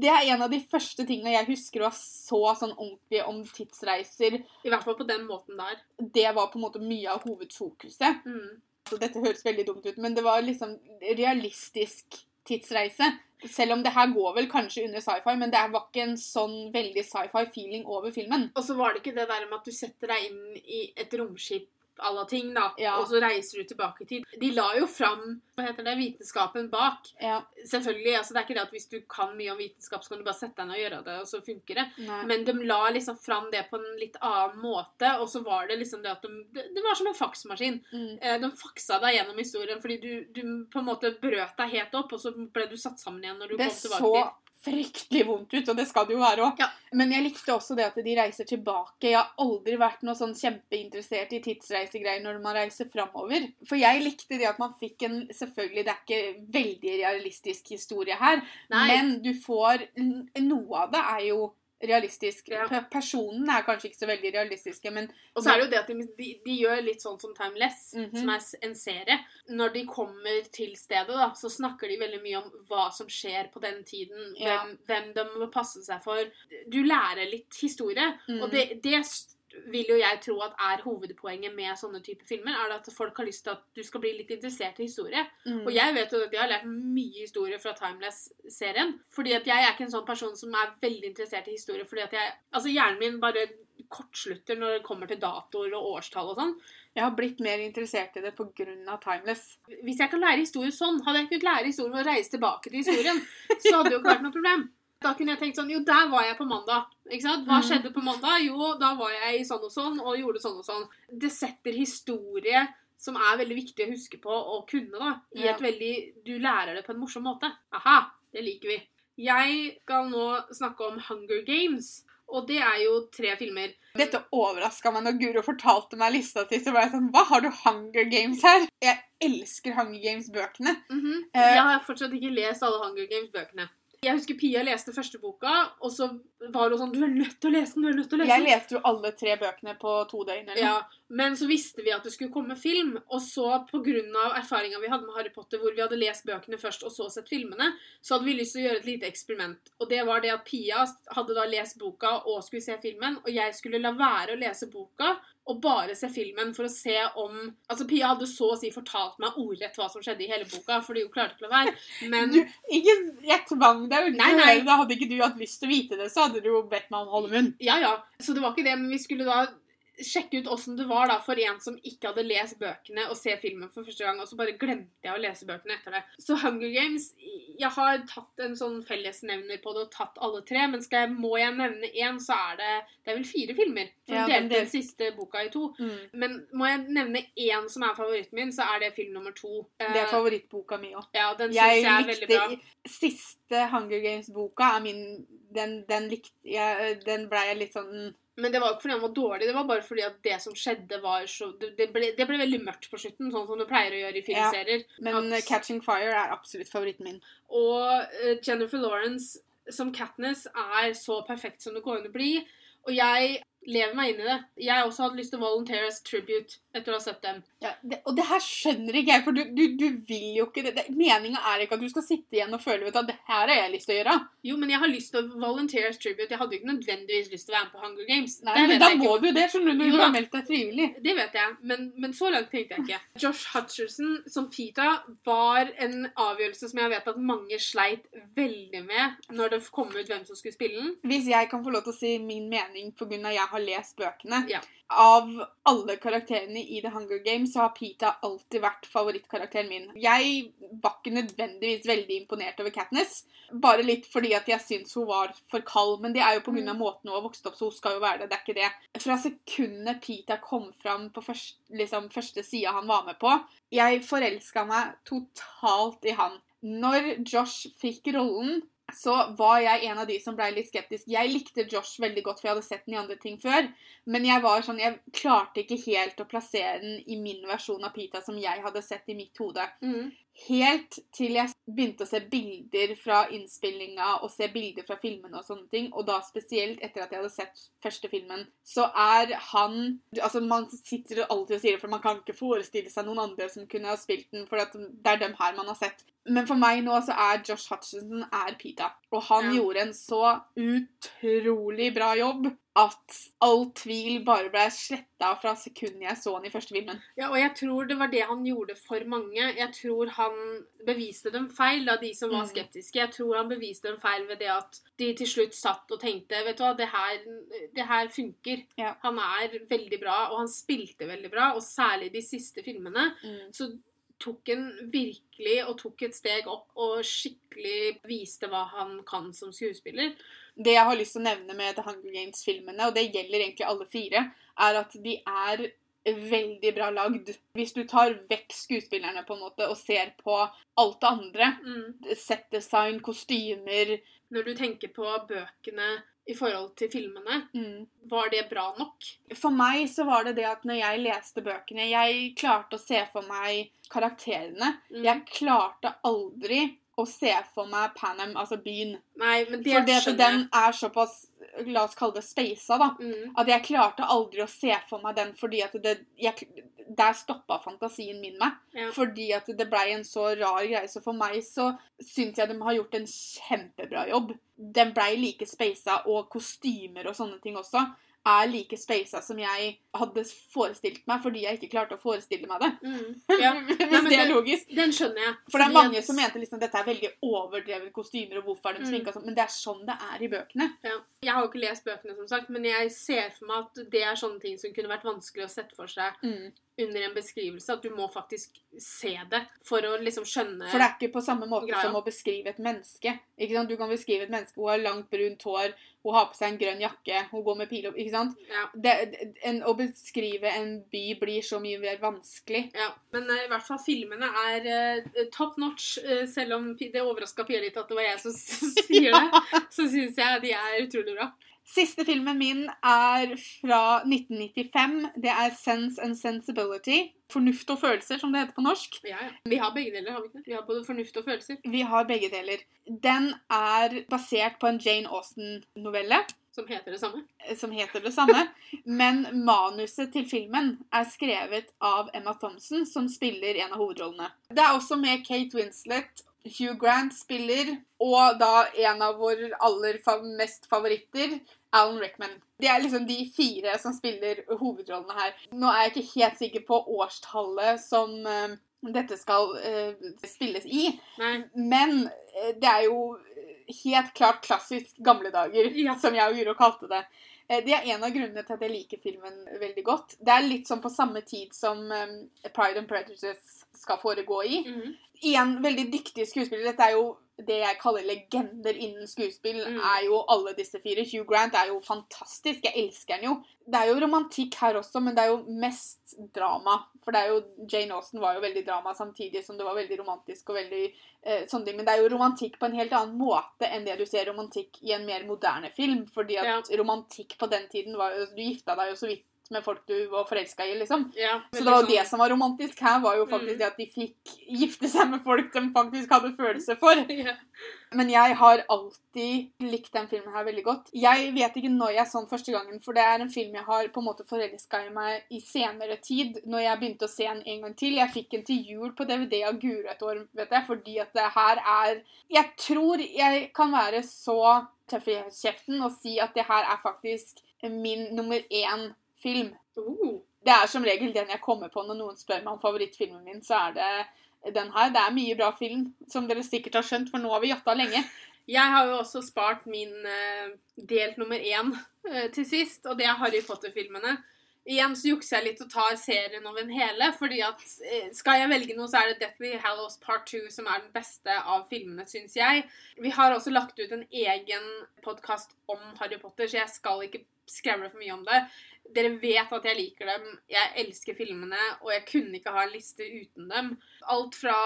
Det er en av de første tingene jeg husker å ha så sånn ordentlig om tidsreiser. I hvert fall på den måten der. Det var på en måte mye av hovedfokuset. Mm. Så dette høres veldig dumt ut, men det var liksom realistisk tidsreise. Selv om det her går vel kanskje under sci-fi, men det var ikke en sånn veldig sci-fi-feeling over filmen. Og så var det ikke det der med at du setter deg inn i et romskip à la ting, da, Ja. og så reiser du tilbake i tid. De la jo fram hva heter det, vitenskapen bak. Ja, Selvfølgelig, altså Det er ikke det at hvis du kan mye om vitenskap, så kan du bare sette deg ned og gjøre det, og så funker det. nei. Men de la liksom fram det på en litt annen måte, og så var det liksom det at de Det, det var som en faksmaskin. Mm. Eh, De faksa deg gjennom historien fordi du, du på en måte brøt deg helt opp, og så ble du satt sammen igjen når du Det kom tilbake så til fryktelig vondt ut, og det skal det jo være òg. Ja. Men jeg likte også det at de reiser tilbake. Jeg har aldri vært noe sånn kjempeinteressert i tidsreisegreier når man reiser framover. For jeg likte det at man fikk en Selvfølgelig, det er ikke veldig realistisk historie her, Nei. men du får Noe av det er jo realistisk. Ja. Personen er kanskje ikke så veldig realistiske, men Og så er det jo det at de, de, gjør litt sånn som Timeless, Mhm. som er en serie. Når de kommer til stedet, da, så snakker de veldig mye om hva som skjer på den tiden. Ja. Hvem, hvem de må passe seg for. Du lærer litt historie. mm, Og det, det s- vil jo jeg tro at er hovedpoenget med sånne type filmer. er At folk har lyst til at du skal bli litt interessert i historie. mm, Og jeg vet jo at jeg har lært mye historie fra Timeless-serien. Fordi at jeg er ikke en sånn person som er veldig interessert i historie. fordi at jeg, altså Hjernen min bare kortslutter når det kommer til datoer og årstall og sånn. Jeg har blitt mer interessert i det pga. Timeless. Hvis jeg kan lære historie sånn, hadde jeg kunnet lære historie ved å reise tilbake til historien, så hadde det jo ikke vært noe problem. Da kunne jeg tenkt sånn Jo, der var jeg på mandag. Ikke sant? Hva Mhm. skjedde på mandag? Jo, da var jeg i sånn og sånn og gjorde sånn og sånn. Det setter historie som er veldig viktig å huske på og kunne, da. I et veldig Du lærer det på en morsom måte. Aha! Det liker vi. Jeg skal nå snakke om Hunger Games. Og det er jo tre filmer. Dette overraska meg når Guro fortalte meg lista til. Så var jeg sånn Hva, har du Hunger Games her? Jeg elsker Hunger Games-bøkene. Mm -hmm. uh, Jeg har fortsatt ikke lest alle Hunger Games-bøkene. Jeg husker Pia leste første boka, og så var hun sånn Du er nødt til å lese den! du er nødt til å lese den. Jeg leste jo alle tre bøkene på to døgn. eller. Ja, Men så visste vi at det skulle komme film, og så pga. erfaringa vi hadde med Harry Potter, hvor vi hadde lest bøkene først og så sett filmene, så hadde vi lyst til å gjøre et lite eksperiment. Og det var det at Pia hadde da lest boka og skulle se filmen, og jeg skulle la være å lese boka og bare se filmen for å se om Altså, Pia hadde så å si fortalt meg ordrett hva som skjedde i hele boka, fordi hun klarte ikke å la være. Men Du, ikke, jeg tvang deg Nei, nei. høre. Hadde ikke du hatt lyst til å vite det, så hadde du jo bedt meg om å holde munn. Ja, ja. Så det var ikke det, men vi skulle da sjekke ut åssen det var da for en som ikke hadde lest bøkene, og se filmen for første gang, og så bare glemte jeg å lese bøkene etter det. Så Hunger Games Jeg har tatt en sånn fellesnevner på det og tatt alle tre, men jeg, må jeg nevne én, så er det Det er vel fire filmer. For Ja, delte det- den siste boka i to. Men må jeg nevne én som er favoritten min, så er det film nummer to. Det er Eh, favorittboka mi òg. ja, den syns Jeg jeg er veldig bra. Siste Hunger Games-boka er min Den, den likte jeg Den ble jeg litt sånn Men det var jo ikke fordi han var dårlig, det var bare fordi at det som skjedde, var så Det, ble, det ble veldig mørkt på slutten, sånn som det pleier å gjøre i Ja. Men At- Catching Fire er absolutt favoritten min. Og uh, Jennifer Lawrence som Katniss er så perfekt som det går an å bli. Og jeg lever meg inn i det. Jeg også hadde lyst til å volunteer as tribute etter å ha sett dem. Ja, det, og det her skjønner ikke jeg, for du, du, du vil jo ikke det. det Meninga er ikke at du skal sitte igjen og føle vet du, at det her har jeg lyst til å gjøre. Jo, men jeg har lyst til å volunteer as tribute. Jeg hadde jo ikke nødvendigvis lyst til å være med på Hunger Games. Nei, Det men da må du det, skjønner du. Du har meldt deg frivillig. Det vet jeg, men, men så langt tenkte jeg ikke. Josh Hutcherson som Pita var en avgjørelse som jeg vet at mange sleit veldig med når det kom ut hvem som skulle spille den. Hvis jeg kan få lov til å si min mening pga. jeg har lest bøkene Ja. Av alle karakterene i The Hunger Games så har Pita alltid vært favorittkarakteren min. Jeg var ikke nødvendigvis veldig imponert over Katniss. Bare litt fordi at jeg syns hun var for kald. Men det er jo pga. Mm. måten hun har vokst opp, så hun skal jo være det. Det er ikke det. Fra sekundet Pita kom fram på først, liksom, første sida han var med på Jeg forelska meg totalt i han. Når Josh fikk rollen, så var jeg en av de som ble litt skeptisk. Jeg likte Josh veldig godt, for jeg hadde sett den i andre ting før. Men jeg var sånn, jeg klarte ikke helt å plassere den i min versjon av Pita som jeg hadde sett i mitt hode. Helt til jeg begynte å se bilder fra innspillinga og se bilder fra filmene og sånne ting, og da spesielt etter at jeg hadde sett første filmen, så er han Altså, man sitter alltid og sier det, for man kan ikke forestille seg noen andre som kunne ha spilt den, for det er dem her man har sett. Men for meg nå så er Josh Hutchinson er Pita. Og han Ja. gjorde en så utrolig bra jobb at all tvil bare ble sletta fra sekundet jeg så han i første filmen. Ja, og jeg tror det var det han gjorde for mange. Jeg tror han beviste dem feil, da, de som var Mm. skeptiske. Jeg tror han beviste dem feil ved det at de til slutt satt og tenkte Vet du hva, det her, det her funker. Ja. Han er veldig bra, og han spilte veldig bra. Og særlig de siste filmene så tok han virkelig og tok et steg opp og skikkelig viste hva han kan som skuespiller. Det jeg har lyst til å nevne med The Hunger Games-filmene, og det gjelder egentlig alle fire, er at de er veldig bra lagd. Hvis du tar vekk skuespillerne på en måte og ser på alt det andre, Mm. settdesign, kostymer Når du tenker på bøkene i forhold til filmene, mm. var det bra nok? For meg så var det det at når jeg leste bøkene Jeg klarte å se for meg karakterene. Mm. Jeg klarte aldri å se for meg Panem, altså byen. Nei, men det Fordi det at den er såpass La oss kalle det speisa, da. Mm. At jeg klarte aldri å se for meg den fordi at det jeg, Der stoppa fantasien min meg. Ja. Fordi at det blei en så rar greie. Så for meg så syns jeg de har gjort en kjempebra jobb. Den blei like speisa, og kostymer og sånne ting også er like spasa som jeg hadde forestilt meg, fordi jeg ikke klarte å forestille meg det. Mm. Ja. Hvis men det er logisk. Den skjønner jeg. For det er mange som mente liksom dette er veldig overdrevet kostymer, og hvorfor er de Mm. sminka sånn, men det er sånn det er i bøkene. ja. Jeg har jo ikke lest bøkene, som sagt, men jeg ser for meg at det er sånne ting som kunne vært vanskelig å sette for seg Mm. Under en beskrivelse. At du må faktisk se det for å liksom skjønne For det er ikke på samme måte Greia. som å beskrive et menneske. Ikke sant? Du kan beskrive et menneske, hun har langt, brunt hår, hun har på seg en grønn jakke, hun går med pil opp Ikke sant? ja. Det, en, å beskrive en by blir så mye mer vanskelig. Ja, men uh, i hvert fall filmene er uh, top notch. Uh, selv om det overraska Pia litt at det var jeg som sier det, så syns jeg de er utrolig bra. Siste filmen min er fra 1995. Det er Sense and Sensibility. Fornuft og følelser, som det heter på norsk. Ja, ja. Vi har begge deler, har vi ikke det? Vi har både fornuft og følelser, Vi har begge deler. Den er basert på en Jane Austen-novelle. som heter det samme. som heter det samme. Men manuset til filmen er skrevet av Emma Thompson, som spiller en av hovedrollene. Det er også med Kate Winslet. Hugh Grant spiller, og da en av våre aller mest favoritter, Alan Rickman. Det er liksom de fire som spiller hovedrollene her. Nå er jeg ikke helt sikker på årstallet som uh, dette skal uh, spilles i, Nei. men uh, det er jo helt klart klassisk gamle dager, Ja. som jeg og Guro kalte det. Eh, Det er en av grunnene til at jeg liker filmen veldig godt. Det er litt sånn på samme tid som eh, Pride and Prejudice skal foregå i. Mhm. En veldig dyktig skuespiller. Dette er jo det jeg kaller legender innen skuespill, Mm. er jo alle disse fire. Hugh Grant er jo fantastisk. Jeg elsker han jo. Det er jo romantikk her også, men det er jo mest drama. For det er jo, Jane Austen var jo veldig drama samtidig som det var veldig romantisk og veldig eh, sånne ting. Men det er jo romantikk på en helt annen måte enn det du ser romantikk i en mer moderne film. Fordi at romantikk på den tiden var jo Du gifta deg jo så vidt med folk du var forelska i, liksom. Ja, Så det var liksom... det som var romantisk her, var jo faktisk Mm. det at de fikk gifte seg med folk de faktisk hadde følelser for. Yeah. Men jeg har alltid likt den filmen her veldig godt. Jeg vet ikke når jeg så den første gangen, for det er en film jeg har på en måte forelska i meg i senere tid, når jeg begynte å se den en gang til. Jeg fikk den til jul på DVD av Guro et år, vet jeg, fordi at det her er Jeg tror jeg kan være så tøff i kjeften og si at det her er faktisk min nummer én film. Uh, Det er som regel den jeg kommer på når noen spør meg om favorittfilmen min, så er det den her. Det er mye bra film, som dere sikkert har skjønt, for nå har vi jatta lenge. Jeg har jo også spart min uh, del nummer én uh, til sist, og det er Harry Potter-filmene. Igjen så jukser jeg litt og tar serien over en hele, fordi at eh, skal jeg velge noe, så er det Deathly Hallows Part 2 som er den beste av filmene, syns jeg. Vi har også lagt ut en egen podkast om Harry Potter, så jeg skal ikke skravle for mye om det. Dere vet at jeg liker dem, jeg elsker filmene, og jeg kunne ikke ha en liste uten dem. Alt fra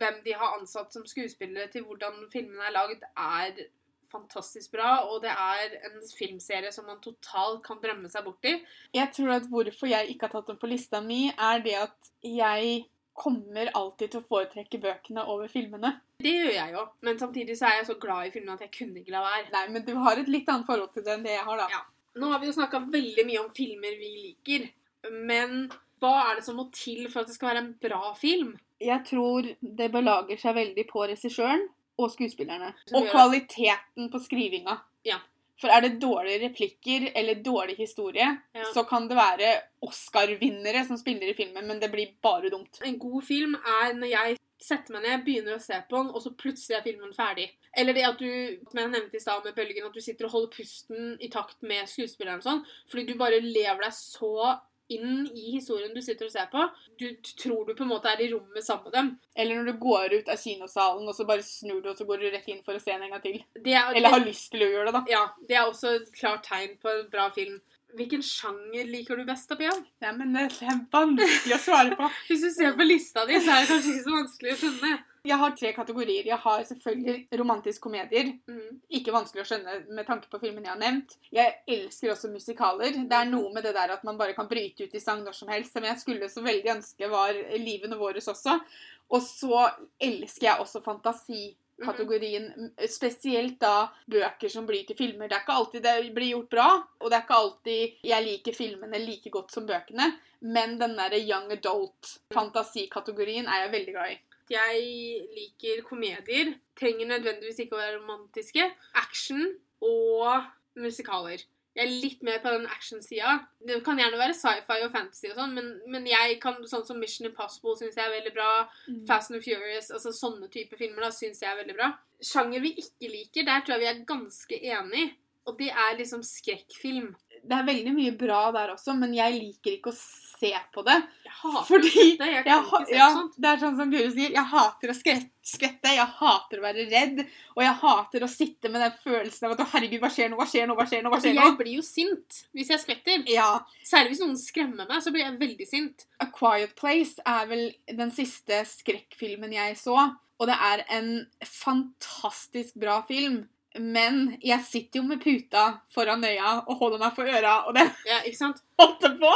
hvem de har ansatt som skuespillere, til hvordan filmene er lagd, er fantastisk bra. Og det er en filmserie som man totalt kan drømme seg bort i. Jeg tror at hvorfor jeg ikke har tatt dem på lista mi, er det at jeg kommer alltid til å foretrekke bøkene over filmene. Det gjør jeg jo, men samtidig så er jeg så glad i filmene at jeg kunne ikke la være. Nei, men du har et litt annet forhold til det enn det jeg har, da. Ja. Nå har vi jo snakka veldig mye om filmer vi liker, men hva er det som må til for at det skal være en bra film? Jeg tror det belager seg veldig på regissøren og skuespillerne. Og kvaliteten på skrivinga. Ja. For er det dårlige replikker eller dårlig historie, Ja. så kan det være Oscar-vinnere som spiller i filmen, men det blir bare dumt. En god film er når jeg setter meg ned, begynner å se på den, og så plutselig er filmen ferdig. Eller det at du, som jeg nevnte i sted med Bølgen, at du sitter og holder pusten i takt med skuespilleren og sånn, fordi du bare lever deg så inn i historien du sitter og ser på. Du tror du på en måte er i rommet sammen med dem. Eller når du går ut av kinosalen, og så bare snur du, og så går du rett inn for å se den en gang til. Det er, Eller har lyst til å gjøre det, da. Ja, det er også et klart tegn på en bra film. Hvilken sjanger liker du best, da, Pia? Ja, men det er vanskelig å svare på. Hvis du ser på lista di, så er det kanskje ikke så vanskelig å skjønne. Jeg har tre kategorier. Jeg har selvfølgelig romantisk komedier. Mm. Ikke vanskelig å skjønne med tanke på filmen jeg har nevnt. Jeg elsker også musikaler. Det er noe med det der at man bare kan bryte ut i sang når som helst, som jeg skulle så veldig ønske var livene våre også. Og så elsker jeg også fantasikategorien. Spesielt da bøker som blir til filmer. Det er ikke alltid det blir gjort bra, og det er ikke alltid jeg liker filmene like godt som bøkene, men den derre young adult-fantasikategorien er jeg veldig glad i. Jeg liker komedier. Trenger nødvendigvis ikke å være romantiske. Action og musikaler. Jeg er litt mer på den action-sida. Det kan gjerne være sci-fi og fantasy og sånn, men, men jeg kan, sånn som Mission Impossible syns jeg er veldig bra. Fast and Furious, altså sånne type filmer da, syns jeg er veldig bra. Sjanger vi ikke liker, der tror jeg vi er ganske enige. Og det er liksom skrekkfilm. Det er veldig mye bra der også, men jeg liker ikke å se på det. Jeg hater Fordi skvette. Jeg kan jeg, ikke se ja, sånt. det er sånn som Guri sier. Jeg hater å skvette, jeg hater å være redd, og jeg hater å sitte med den følelsen av at herregud, hva skjer nå, hva skjer nå, hva skjer nå? hva Altså, skjer nå? jeg blir jo sint hvis jeg skvetter. Ja, Særlig hvis noen skremmer meg, så blir jeg veldig sint. A Quiet Place er vel den siste skrekkfilmen jeg så, og det er en fantastisk bra film. Men jeg sitter jo med puta foran øya og holder meg for øra, og det Ja, ikke sant? holder på!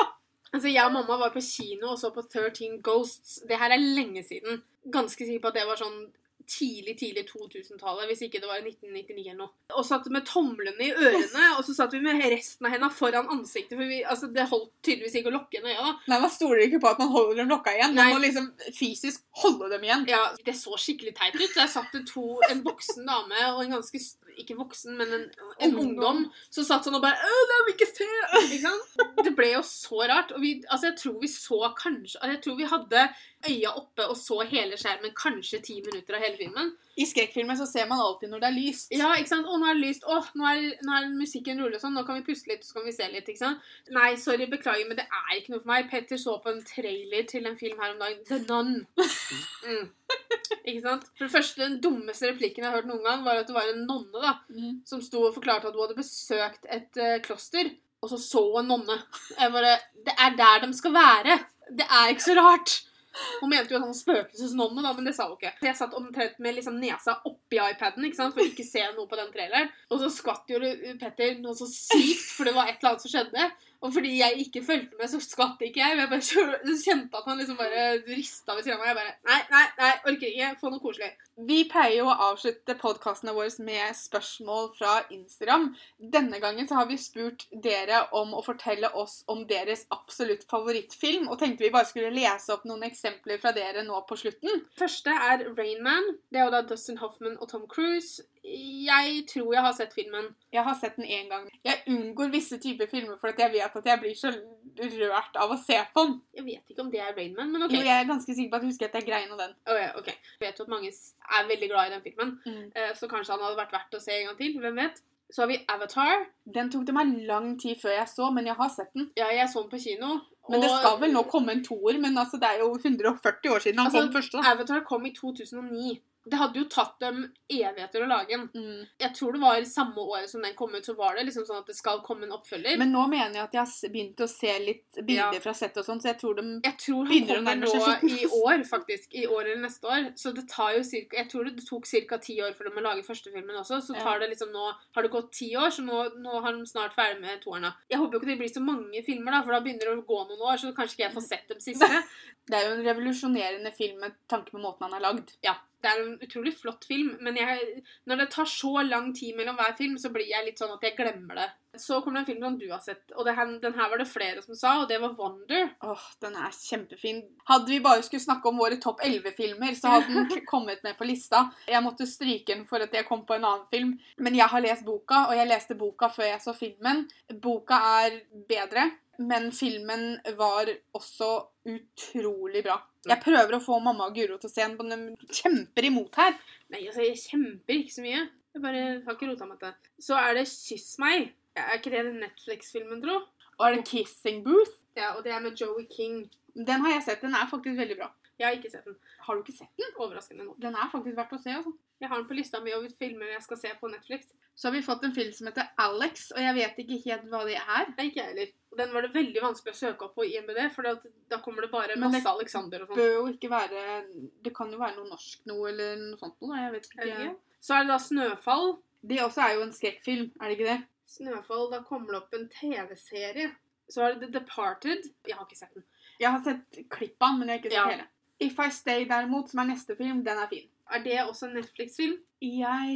Altså, Jeg og mamma var på kino og så på 13 Ghosts. Det her er lenge siden. Ganske sikker på at det var sånn tidlig, tidlig 2000-tallet, hvis ikke det var 1999 eller noe. Og satt med tomlene i ørene, og så satt vi med resten av henda foran ansiktet, for vi, altså, det holdt tydeligvis ikke å lukke igjen øya, da. Nei, Man stoler ikke på at man holder dem lukka igjen. Man må liksom fysisk holde dem igjen. Ja, Det så skikkelig teit ut. Der satt det to, en voksen dame og en ganske Ikke voksen, men en, en Ungdom. ungdom som satt sånn og bare «Å, det vil ikke se! Ikke sant? Det ble jo så rart. Og vi, altså jeg tror vi så kanskje altså Jeg tror vi hadde øya oppe og så hele skjermen kanskje ti minutter av hele filmen. I skrekkfilmer så ser man alltid når det er lyst. Ja, ikke sant? Å, nå er det lyst. Å, nå er, nå er musikken rolig og sånn. Nå kan vi puste litt, så kan vi se litt. ikke sant? Nei, sorry, beklager, men det er ikke noe for meg. Petter så på en trailer til en film her om dagen. The Nun. Mm. Ikke sant? For det første, Den dummeste replikken jeg har hørt noen gang, var at det var en nonne da, Mm. som sto og forklarte at hun hadde besøkt et uh, kloster, og så så en nonne. Jeg bare Det er der de skal være! Det er ikke så rart! Hun mente jo sånn spøkelsesnonne, da, men det sa hun ikke. Jeg satt omtrent med liksom nesa oppi iPaden ikke sant, for ikke se noe på den traileren. Og så skvatt jo Petter noe så sykt, for det var et eller annet som skjedde. Og fordi jeg ikke fulgte med, så skvatt ikke jeg. Men jeg bare kjente at han liksom bare rista ved siden av meg. Jeg bare Nei, nei, nei, orker ikke. Få noe koselig. Vi pleier jo å avslutte podkastene våre med spørsmål fra Instagram. Denne gangen så har vi spurt dere om å fortelle oss om deres absolutt favorittfilm, og tenkte vi bare skulle lese opp noen eksempler fra dere nå på slutten. Første er Rain Man. Det er jo da Dustin Hoffman og Tom Cruise. Jeg tror jeg har sett filmen. Jeg har sett den én gang. Jeg unngår visse typer filmer for jeg vet at jeg blir så rørt av å se på den. Jeg vet ikke om det er Rain Man, men OK. Jo, jeg er ganske sikker på at jeg husker at jeg grein av den. Okay, ja, ok. Jeg vet jo at mange er veldig glad i den filmen, mm. så kanskje han hadde vært verdt å se en gang til. Hvem vet? Så har vi Avatar. Den tok det meg lang tid før jeg så, men jeg har sett den. Ja, jeg så den på kino. Men det skal vel nå komme en toer, men altså, det er jo 140 år siden han Altså, kom første. da. Avatar kom i 2009. Det hadde jo tatt dem evigheter å lage den. Mm. Jeg tror det var samme året som den kom ut, så var det liksom sånn at det skal komme en oppfølger. Men nå mener jeg at jeg har begynt å se litt bilder Ja. fra settet og sånn, så jeg tror de jeg tror han begynner å nærme seg slutten. i år, faktisk. I år eller neste år. Så det tar jo cirka, Jeg tror det tok ca. ti år for dem å lage første filmen også. Så Ja. tar det liksom nå Har det gått ti år, så nå, nå har de snart ferdig med toerne. Jeg håper jo ikke det blir så mange filmer, da, for da begynner det å gå noen år, så kanskje ikke jeg får sett dem siste. Det er jo en revolusjonerende film med tanke på måten han er lagd. Ja, det er en utrolig flott film, men jeg, når det tar så lang tid mellom hver film, så blir jeg litt sånn at jeg glemmer det. Så kommer det en film som du har sett, og det her, den her var det flere som sa, og det var Wonder. Åh, den er kjempefin. Hadde vi bare skulle snakke om våre topp 11-filmer, så hadde den kommet med på lista. Jeg måtte stryke den for at jeg kom på en annen film. Men jeg har lest boka, og jeg leste boka før jeg så filmen. Boka er bedre, men filmen var også utrolig bra. Jeg prøver å få mamma og Guro til å se den, men de kjemper imot her. Nei, altså, jeg kjemper ikke så mye. Jeg bare har ikke rota med det. Så er det Kyss meg. Er ikke det den Netflix-filmen, tro? Og er det Kissing Booth? Ja, og det er med Joey King. Den har jeg sett. Den er faktisk veldig bra. Jeg har ikke sett den. Har du ikke sett den? Overraskende nok. Den er faktisk verdt å se, altså. Jeg har den på lista mi over filmer jeg skal se på Netflix. Så har vi fått en film som heter Alex, og jeg vet ikke helt hva det er. Nei, ikke jeg heller. Den var det veldig vanskelig å søke opp på IMBD, for da kommer det bare masse det- Alexander og sånn. bør jo ikke være Det kan jo være noe norsk noe, eller noe sånt noe. Jeg vet ikke. ikke? Så er det da Snøfall. Det også er jo en skrekkfilm, er det ikke det? Snøfall, da kommer det opp en TV-serie. Så er det The Departed. Jeg har ikke sett den. Jeg har sett klippene, men jeg har ikke sett Ja. hele. If I Stay derimot, som er neste film, den er fin. Er det også en Netflix-film? Jeg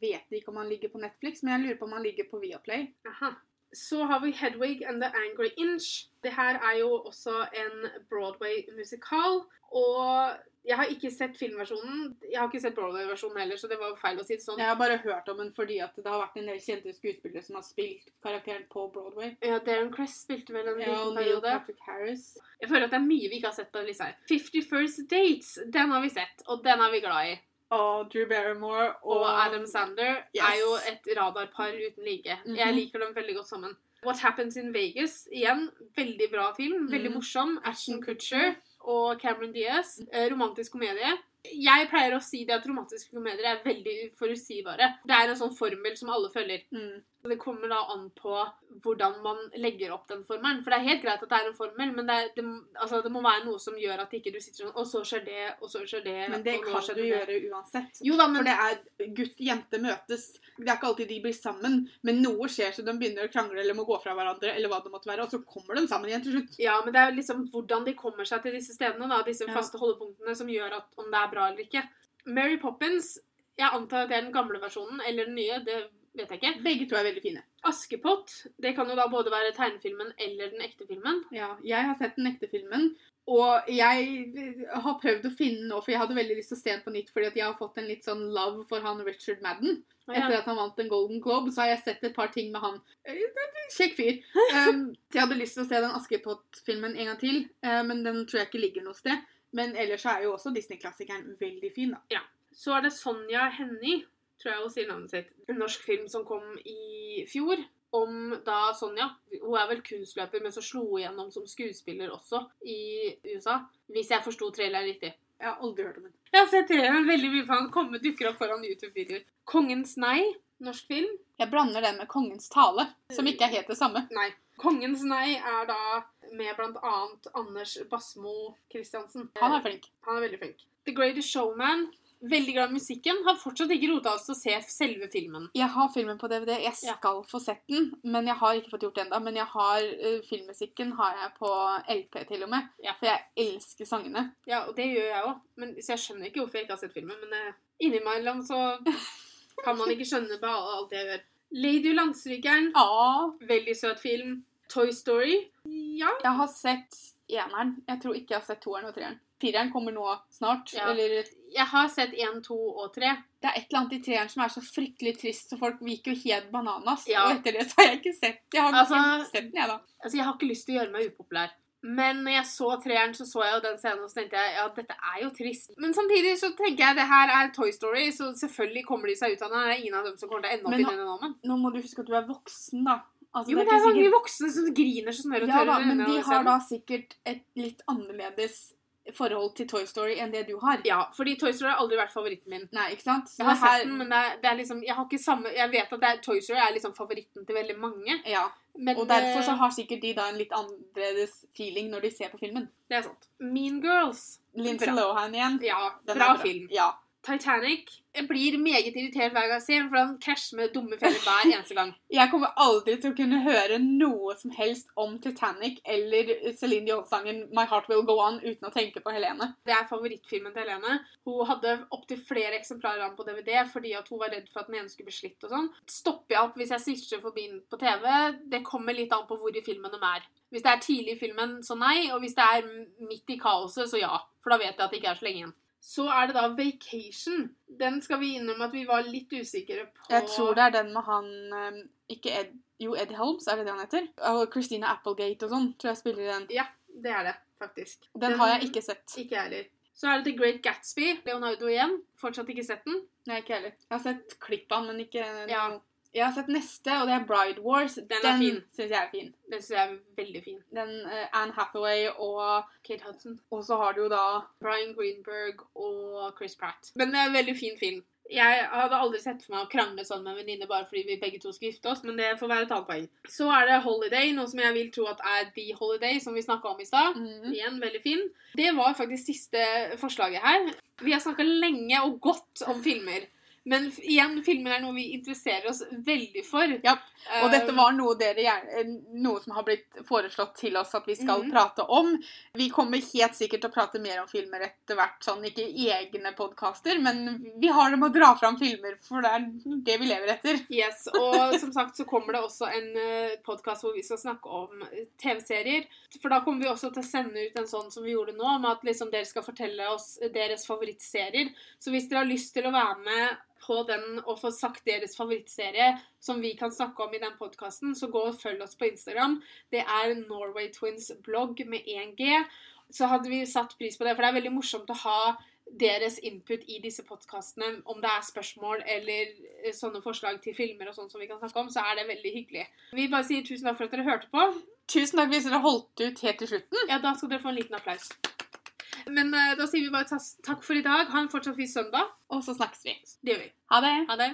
vet ikke om han ligger på Netflix, men jeg lurer på om han ligger på Viaplay. Aha. Så har vi Hedwig and the Angry Inch. Det her er jo også en Broadway-musikal. Og jeg har ikke sett filmversjonen. Jeg har ikke sett Broadway-versjonen heller, så det var feil å si det sånn. Jeg har bare hørt om den fordi at det har vært en del kjente skuespillere som har spilt karakteren på Broadway. Ja, Darren Cress spilte vel en Ja, liten periode. Patrick Harris. Jeg føler at det er mye vi ikke har sett på lista her. Fifty First Dates, den har vi sett, og den er vi glad i. Og Drew Barrymore Og og Adam Sander Yes. er jo et radarpar uten like. Jeg Mhm. liker dem veldig godt sammen. What Happens in Vegas, igjen, veldig bra film. Veldig Mhm. morsom. Ashton Kutcher og Cameron Diaz. Eh, romantisk komedie. Jeg pleier å si det at romantiske komedier er veldig forutsigbare. Det er en sånn formel som alle følger. Mm. Det kommer da an på hvordan man legger opp den formelen. For det er helt greit at det er en formel, men det, er, det, altså, det må være noe som gjør at ikke du sitter sånn Og så skjer det, og så skjer det Men det kan du det. gjøre uansett. Jo da, men For det er gutt-jente møtes. Det er ikke alltid de blir sammen, men noe skjer så de begynner å krangle eller må gå fra hverandre, eller hva det måtte være, og så kommer de sammen igjen til slutt. Ja, men det er liksom hvordan de kommer seg til disse stedene, da, disse Ja. faste holdepunktene, som gjør at om det er bra eller ikke. Mary Poppins, jeg antar at det er den gamle versjonen, eller den nye, det vet jeg ikke. Begge to er veldig fine. Askepott, det kan jo da både være tegnefilmen eller den ekte filmen. Ja, jeg har sett den ekte filmen, og jeg har prøvd å finne den nå, for jeg hadde veldig lyst til å se den på nytt, fordi at jeg har fått en litt sånn love for han Richard Madden. Etter at han vant en Golden Globe, så har jeg sett et par ting med han. Eh, Kjekk fyr. Um, så jeg hadde lyst til å se den Askepott-filmen en gang til, eh, men den tror jeg ikke ligger noe sted. Men ellers er jo også Disney-klassikeren veldig fin, da. Ja. Så er det Sonja Hennie, tror jeg hun sier navnet sitt. En norsk film som kom i fjor. Om da Sonja Hun er vel kunstløper, men så slo hun igjennom som skuespiller også i USA. Hvis jeg forsto traileren riktig. Jeg har aldri hørt om den. Jeg har sett traileren veldig mye, for han dukker opp foran YouTube-videoer. Kongens nei, norsk film. Jeg blander den med Kongens tale, som ikke er helt det samme. Nei. Kongens nei er da med annet Anders Basmo Christiansen. Han er flink. Han er veldig flink. The Greatest Showman. Veldig glad i musikken. Har fortsatt ikke rota oss til å se selve filmen. Jeg har filmen på DVD. Jeg Ja. skal få sett den, men jeg har ikke fått gjort det ennå. Men jeg har uh, filmmusikken har jeg på LP til og med. Ja. For jeg elsker sangene. Ja, og det gjør jeg òg. Så jeg skjønner ikke hvorfor jeg ikke har sett filmen. Men eh, innimellom så kan man ikke skjønne på alt jeg gjør. Lady Landstrykeren. Ja. Veldig søt film. Toy Story. Ja. Jeg har sett eneren. Jeg tror ikke jeg har sett toeren og treeren. Fireren kommer nå snart. Ja. Eller Jeg har sett én, to og tre. det er et eller annet i treeren som er så fryktelig trist, så folk gikk jo helt bananas. Ja. Og etter det så har jeg ikke sett Jeg har Altså- ikke sett den, jeg, da. Altså, Jeg har ikke lyst til å gjøre meg upopulær. Men når jeg så treeren, så så jeg jo den scenen og så tenkte jeg ja, dette er jo trist. Men samtidig så tenker jeg det her er Toy Story, så selvfølgelig kommer de seg ut av det. Det er ingen av dem som kommer til å ende opp nå, i denne normen. Nå må du huske at du er voksen, da. Altså, Jo, men det ikke er mange sikkert- voksne som griner så snørr og Ja da, men de har da sikkert et litt annerledes forhold til Toy Story enn det du har. Ja, fordi Toy Story har aldri vært favoritten min. Nei, ikke sant? Så Jeg har her- sett den, men det er, det er liksom Jeg har ikke samme Jeg vet at er, Toy Story er liksom favoritten til veldig mange. Ja, Men og derfor så eh, har sikkert de da en litt annerledes feeling når de ser på filmen. Det er sant. Mean Girls. Lindsay Lohan igjen. Ja, bra, bra, film. Ja. Titanic. Jeg blir meget irritert hver gang jeg ser den, for han krasjer med dumme feller hver eneste gang. Jeg kommer aldri til å kunne høre noe som helst om Titanic eller Celine Dion-sangen My Heart Will Go On uten å tenke på Helene. Det er favorittfilmen til Helene. Hun hadde opptil flere eksemplarer av den på DVD fordi at hun var redd for at den ene skulle bli slitt og sånn. Stopper jeg opp hvis jeg switcher forbi den på TV? Det kommer litt an på hvor i filmen de er. Hvis det er tidlig i filmen, så nei. Og hvis det er midt i kaoset, så ja. For da vet jeg at det ikke er så lenge igjen. Så er det da Vacation. Den skal vi innrømme at vi var litt usikre på. Jeg tror det er den med han eh, Ikke Ed Jo, Eddie Holmes, er det det han heter? Og Christina Applegate og sånn, tror jeg spiller i den. Ja, det er det, faktisk. Den har jeg ikke sett. Ikke jeg heller. Så er det The Great Gatsby. Leonardo igjen. Fortsatt ikke sett den. Nei, ikke heller. Jeg har sett klipp av den, men ikke Ja. noe. Jeg har sett neste, og det er Bride Wars. Den er fin. syns jeg er fin. Den syns jeg er veldig fin. Den uh, Anne Hathaway og Kate Hudson. Og så har du da Brian Greenberg og Chris Pratt. Men det er en veldig fin film. Jeg hadde aldri sett for meg å krangle sånn med en venninne bare fordi vi begge to skulle gifte oss, men det får være et annet poeng. Så er det Holiday, noe som jeg vil tro at er The Holiday, som vi snakka om i stad. mm, Igjen veldig fin. Det var faktisk siste forslaget her. Vi har snakka lenge og godt om filmer. Men igjen, filmer er noe vi interesserer oss veldig for. Ja, Og dette Um, var noe, gjerne, noe som har blitt foreslått til oss at vi skal Mhm. prate om. Vi kommer helt sikkert til å prate mer om filmer etter hvert. Sånn, ikke egne podkaster, men vi har det med å dra fram filmer, for det er det vi lever etter. Yes, og som sagt så kommer det også en uh, podkast hvor vi skal snakke om eh, TV-serier. For da kommer vi også til å sende ut en sånn som vi gjorde nå, om at liksom dere skal fortelle oss deres favorittserier. Så hvis dere har lyst til å være med på den og få sagt deres favorittserie som vi kan snakke om i den podkasten, så gå og følg oss på Instagram. Det er Norway Twins blogg med 1G. Så hadde vi satt pris på det, for det er veldig morsomt å ha deres input i disse podkastene, om det er spørsmål eller eh, sånne forslag til filmer og sånn som vi kan snakke om, så er det veldig hyggelig. Vi bare sier tusen takk for at dere hørte på. Tusen takk hvis dere holdt ut helt til slutten. Ja, da skal dere få en liten applaus. Men uh, da sier vi bare takk for i dag. Ha en fortsatt fin søndag. Og så snakkes vi. Det gjør vi. Ha det. Ha det.